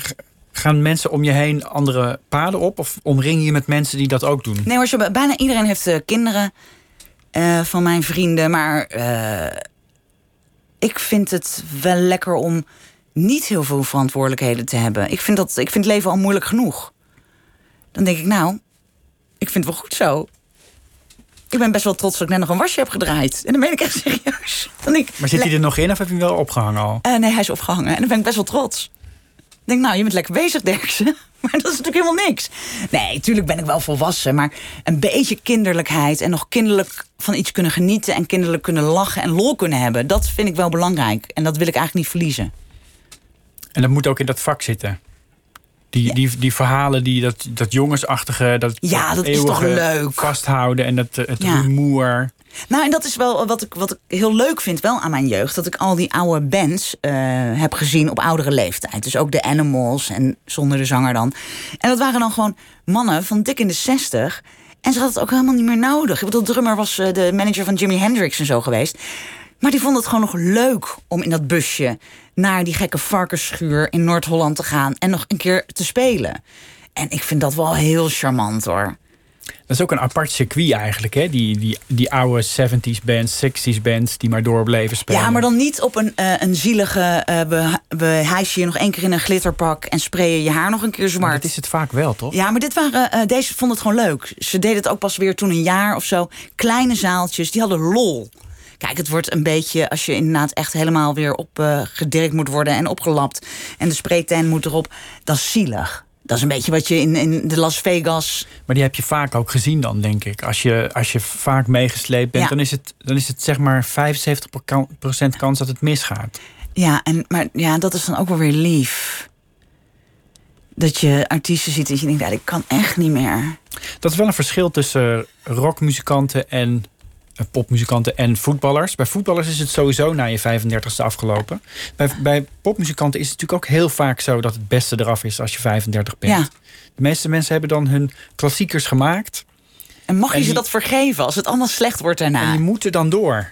D: gaan mensen om je heen andere paden op? Of omring je met mensen die dat ook doen?
E: Nee hoor, bijna iedereen heeft uh, kinderen uh, van mijn vrienden. Maar ik vind het wel lekker om niet heel veel verantwoordelijkheden te hebben. Ik vind, dat, ik vind het leven al moeilijk genoeg. Dan denk ik, nou, ik vind het wel goed zo. Ik ben best wel trots dat ik net nog een wasje heb gedraaid. En dan ben ik echt serieus. Dan ik,
D: maar zit hij er nog in of heb je hem wel opgehangen al?
E: Uh, nee, hij is opgehangen. En dan ben ik best wel trots. Ik denk, nou, je bent lekker bezig, Derksen. *laughs* Maar dat is natuurlijk helemaal niks. Nee, tuurlijk ben ik wel volwassen. Maar een beetje kinderlijkheid en nog kinderlijk van iets kunnen genieten... en kinderlijk kunnen lachen en lol kunnen hebben... dat vind ik wel belangrijk. En dat wil ik eigenlijk niet verliezen.
D: En dat moet ook in dat vak zitten. Die, ja. die, die verhalen, die, dat, dat jongensachtige, dat,
E: ja, dat is toch leuk.
D: vasthouden en dat, het ja. rumoer.
E: Nou, en dat is wel wat ik, wat ik heel leuk vind wel aan mijn jeugd. Dat ik al die oude bands uh, heb gezien op oudere leeftijd. Dus ook de Animals en zonder de zanger dan. En dat waren dan gewoon mannen van dik in de zestig. En ze hadden het ook helemaal niet meer nodig. Ik bedoel, de drummer was uh, de manager van Jimi Hendrix en zo geweest. Maar die vond het gewoon nog leuk om in dat busje naar die gekke varkensschuur in Noord-Holland te gaan en nog een keer te spelen. En ik vind dat wel heel charmant hoor.
D: Dat is ook een apart circuit eigenlijk, hè? Die, die, die oude 70s bands, 60s bands die maar door bleven spelen.
E: Ja, maar dan niet op een, uh, een zielige. Uh, we, we hijsen je nog één keer in een glitterpak en sprayen je haar nog een keer zwart.
D: Maar dat is het vaak wel, toch?
E: Ja, maar dit waren, uh, deze vonden het gewoon leuk. Ze deden het ook pas weer toen een jaar of zo. Kleine zaaltjes, die hadden lol. Kijk, het wordt een beetje als je inderdaad echt helemaal weer opgedirkt uh, moet worden en opgelapt. En de spreektuin moet erop. Dat is zielig. Dat is een beetje wat je in, in de Las Vegas.
D: Maar die heb je vaak ook gezien dan, denk ik. Als je, als je vaak meegesleept bent, ja. dan, is het, dan is het zeg maar 75% kans dat het misgaat.
E: Ja, en, maar ja, dat is dan ook wel weer lief. Dat je artiesten ziet en je denkt, ja, ik kan echt niet meer.
D: Dat is wel een verschil tussen rockmuzikanten en popmuzikanten en voetballers. Bij voetballers is het sowieso na je 35ste afgelopen. Bij, bij popmuzikanten is het natuurlijk ook heel vaak zo dat het beste eraf is als je 35 bent.
E: Ja.
D: De meeste mensen hebben dan hun klassiekers gemaakt.
E: En mag je en ze die, dat vergeven als het allemaal slecht wordt daarna?
D: En die moeten dan door.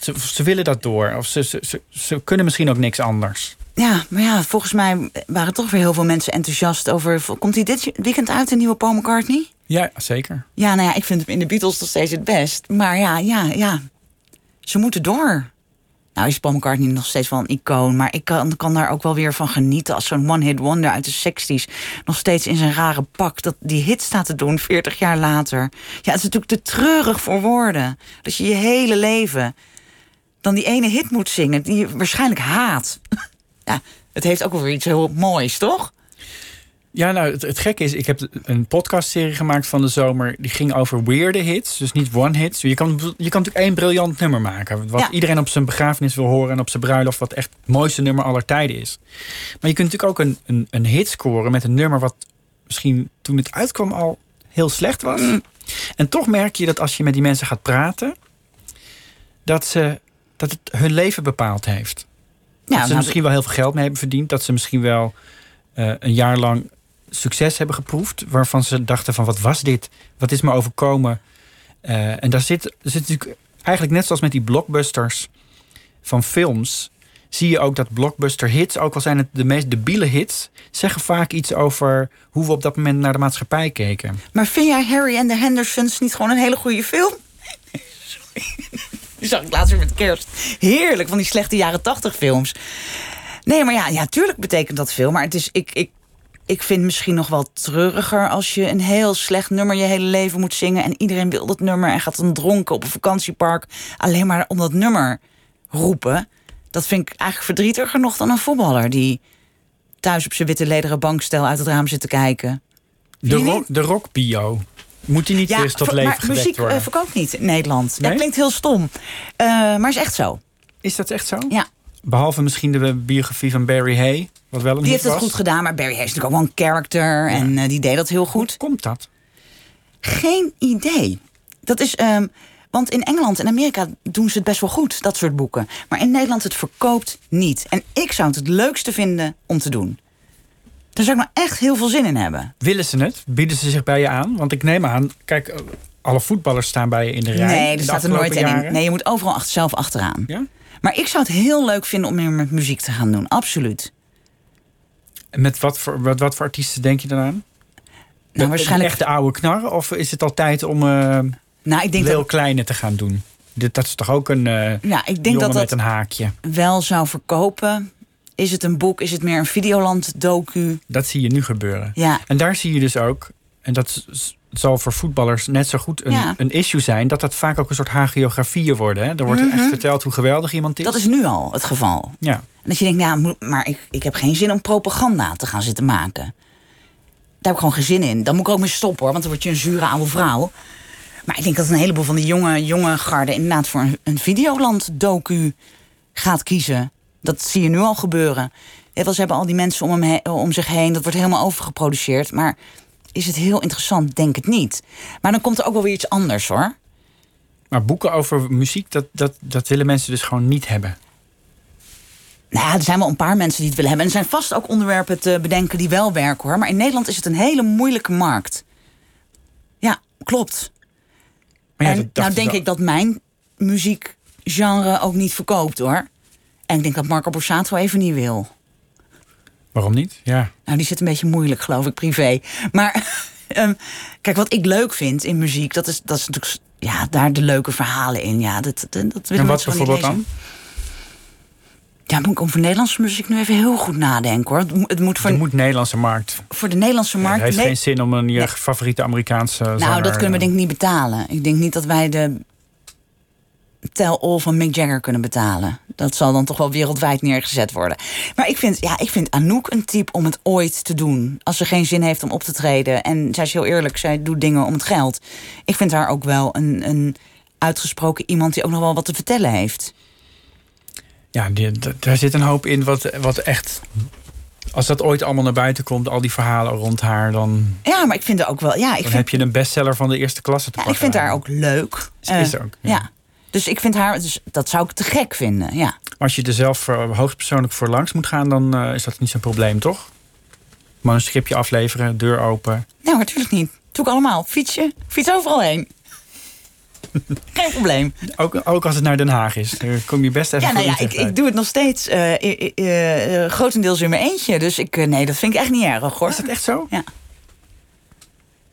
D: Ze, ze willen dat door. Of ze, ze, ze, ze kunnen misschien ook niks anders.
E: Ja, maar ja, volgens mij waren toch weer heel veel mensen enthousiast over. Komt hij dit weekend uit, de nieuwe Paul McCartney?
D: Ja, zeker.
E: Ja, nou ja, ik vind hem in de Beatles nog steeds het best. Maar ja, ja, ja. Ze moeten door. Nou is Paul McCartney nog steeds wel een icoon. Maar ik kan, kan daar ook wel weer van genieten. Als zo'n one-hit wonder uit de 60s. Nog steeds in zijn rare pak. Dat die hit staat te doen 40 jaar later. Ja, het is natuurlijk te treurig voor woorden. Dat je je hele leven dan die ene hit moet zingen. Die je waarschijnlijk haat. *laughs* Ja, het heeft ook wel weer iets heel moois, toch?
D: Ja, nou, het, het gekke is, ik heb een podcastserie gemaakt van de zomer. Die ging over weirde hits, dus niet one hits. Je kan, je kan natuurlijk één briljant nummer maken. Wat ja. iedereen op zijn begrafenis wil horen en op zijn bruiloft, wat echt het mooiste nummer aller tijden is. Maar je kunt natuurlijk ook een, een, een hit scoren met een nummer wat misschien toen het uitkwam al heel slecht was. Mm. En toch merk je dat als je met die mensen gaat praten, dat, ze, dat het hun leven bepaald heeft. Ja, dat ze nou, misschien wel heel veel geld mee hebben verdiend. Dat ze misschien wel uh, een jaar lang succes hebben geproefd. Waarvan ze dachten van wat was dit? Wat is me overkomen? Uh, en daar zit, zit natuurlijk eigenlijk net zoals met die blockbusters van films. Zie je ook dat blockbuster hits, ook al zijn het de meest debiele hits, zeggen vaak iets over hoe we op dat moment naar de maatschappij keken.
E: Maar vind jij Harry en de Hendersons niet gewoon een hele goede film? Die zag ik laatst weer met kerst. Heerlijk, van die slechte jaren tachtig films. Nee, maar ja, ja, tuurlijk betekent dat veel. Maar het is, ik, ik, ik vind misschien nog wel treuriger als je een heel slecht nummer je hele leven moet zingen. En iedereen wil dat nummer en gaat dan dronken op een vakantiepark. Alleen maar om dat nummer roepen. Dat vind ik eigenlijk verdrietiger nog dan een voetballer die thuis op zijn witte lederen bankstel uit het raam zit te kijken.
D: De, ro de rockbio. Moet die niet eens tot
E: ver-
D: leven
E: maar muziek
D: worden?
E: eh, verkoopt niet in Nederland.
D: Nee?
E: Dat klinkt heel stom. Eh, maar is echt zo.
D: Is dat echt zo?
E: Ja.
D: Behalve misschien de biografie van Barry Hay, wat wel een
E: Die heeft het
D: was.
E: goed gedaan, maar Barry Hay is natuurlijk ook wel een character. En eh, die deed dat heel goed.
D: Komt dat?
E: Geen idee. Dat is. ehm, want in Engeland en Amerika doen ze het best wel goed, dat soort boeken. Maar in Nederland het verkoopt niet. En ik zou het het leukste vinden om te doen. Daar zou ik nou echt heel veel zin in hebben.
D: Willen ze het? Bieden ze zich bij je aan? Want ik neem aan, kijk, eh, alle voetballers staan bij je in de rij.
E: nee, er staat er nooit in. Nee, je moet overal achter, zelf achteraan.
D: Ja?
E: Maar ik zou het heel leuk vinden om meer met muziek te gaan doen. Absoluut.
D: Met wat voor, wat, wat voor artiesten denk je dan aan?
E: Nou, waarschijnlijk.
D: Echt de oude knar? Of is het al tijd om eh
E: Nou, ik denk
D: Lil
E: dat,
D: Kleine te gaan doen? Dit, dat is toch ook een
E: ja, ik denk
D: jongen
E: dat
D: met
E: dat
D: een haakje?
E: wel zou verkopen. Is het een boek? Is het meer een Videoland-docu?
D: Dat zie je nu gebeuren.
E: Ja.
D: En daar zie je dus ook, en dat s- zal voor voetballers net zo goed een,
E: Ja.
D: een issue zijn, dat dat vaak ook een soort hagiografieën worden. Hè? Er wordt echt verteld hoe geweldig iemand is.
E: Mhm. Dat is nu al het geval.
D: Ja.
E: En dat je denkt, moet- maar ik, ik heb geen zin om propaganda te gaan zitten maken. Daar heb ik gewoon geen zin in. Dan moet ik ook mee stoppen hoor, want dan word je een zure oude vrouw. Maar ik denk dat een heleboel van die jonge, jonge garden inderdaad voor een, een Videoland-docu gaat kiezen. Dat zie je nu al gebeuren. Wel, ze hebben al die mensen om, hem he- om zich heen. Dat wordt helemaal overgeproduceerd. Maar is het heel interessant? Denk het niet. Maar dan komt er ook wel weer iets anders hoor.
D: Maar boeken over muziek, dat, dat, dat willen mensen dus gewoon niet hebben.
E: Nou ja, er zijn wel een paar mensen die het willen hebben. En er zijn vast ook onderwerpen te bedenken die wel werken hoor. Maar in Nederland is het een hele moeilijke markt. Ja, klopt.
D: Maar ja,
E: en
D: dat
E: nou denk
D: wel.
E: ik dat mijn muziekgenre ook niet verkoopt hoor. En ik denk dat Marco Borsato even niet wil.
D: Waarom niet? Ja.
E: Nou, die zit een beetje moeilijk, geloof ik, privé. Maar *laughs* ehm, kijk, wat ik leuk vind in muziek, dat is, dat is natuurlijk ja, daar de leuke verhalen in. Ja, dat, dat,
D: En wat bijvoorbeeld dan?
E: Ja, moet ik over Nederlandse muziek nu even heel goed nadenken hoor. Het moet- Het voor,
D: Er moet Nederlandse markt.
E: voor de Nederlandse
D: Het
E: markt.
D: heeft
E: nee-
D: geen zin om een je
E: Nee.
D: favoriete Amerikaanse
E: nou,
D: zanger,
E: dat kunnen we
D: eh,
E: denk ik niet betalen. Ik denk niet dat wij de tell-all van Mick Jagger kunnen betalen. Dat zal dan toch wel wereldwijd neergezet worden. Maar ik vind, ja, ik vind Anouk een type om het ooit te doen. Als ze geen zin heeft om op te treden. En zij is heel eerlijk, zij doet dingen om het geld. Ik vind haar ook wel een, een uitgesproken iemand die ook nog wel wat te vertellen heeft.
D: Ja, die, daar zit een hoop in wat, wat echt... Als dat ooit allemaal naar buiten komt, al die verhalen rond haar... dan,
E: Ja, maar ik vind haar ook wel. Ja, ik
D: dan
E: vind,
D: heb je een bestseller van de eerste klasse te
E: ja, ik
D: pakken.
E: vind haar ook leuk.
D: Is- is
E: Eh,
D: ook, ja.
E: ja. Dus ik vind haar, dus dat zou ik te gek vinden. Ja.
D: Als je er zelf uh, hoogstpersoonlijk voor langs moet gaan... dan uh, is dat niet zo'n probleem, toch? Maar een scriptje afleveren, deur open.
E: Nee, natuurlijk niet. Doe ik allemaal. Fietsje, fiets overal heen. *laughs* Geen probleem.
D: Ook, ook als het naar Den Haag is. Dan kom je best even
E: Ja, nou ja, ik, ik doe het nog steeds uh, grotendeels in mijn eentje. Dus ik, nee, dat vind ik echt niet erg hoor.
D: Is dat echt zo?
E: Ja.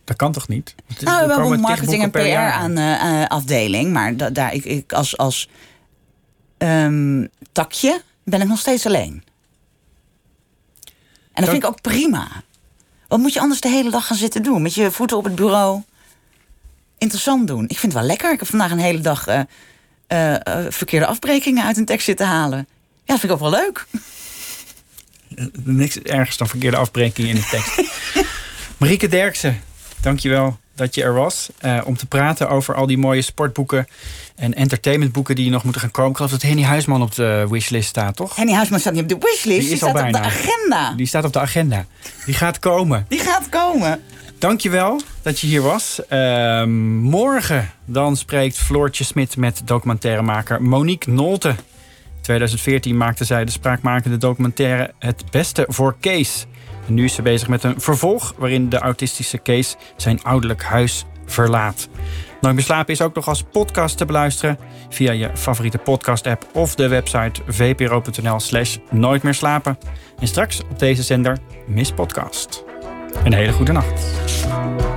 D: Dat kan toch niet?
E: Nou, we hebben een marketing en PR aan uh, afdeling. Maar da, daar, ik, ik, als, als um, takje ben ik nog steeds alleen. En dat, dat vind ik ook prima. Wat moet je anders de hele dag gaan zitten doen? Met je voeten op het bureau. Interessant doen. Ik vind het wel lekker. Ik heb vandaag een hele dag uh, uh, verkeerde afbrekingen uit een tekst zitten halen. Ja, dat vind ik ook wel leuk.
D: Niks ergens dan verkeerde afbrekingen in de tekst. *laughs* Marieke Derksen, dankjewel dat je er was. Uh, om te praten over al die mooie sportboeken en entertainmentboeken die nog moeten gaan komen. Ik geloof dat Henny Huisman op de wishlist staat, toch?
E: Henny Huisman staat niet op de wishlist. Die,
D: die
E: staat
D: bijna.
E: op de agenda.
D: Die staat op de agenda. Die gaat komen.
E: Die gaat komen.
D: Dankjewel dat je hier was. Uh, morgen dan spreekt Floortje Smit met documentairemaker Monique Nolte. 2014 maakte zij de spraakmakende documentaire Het Beste voor Kees. Nu is ze bezig met een vervolg waarin de autistische Kees zijn ouderlijk huis verlaat. Nooit meer slapen is ook nog als podcast te beluisteren via je favoriete podcast-app of de website vpro.nl slash nooit meer slapen. En straks op deze zender Miss Podcast. Een hele goede nacht.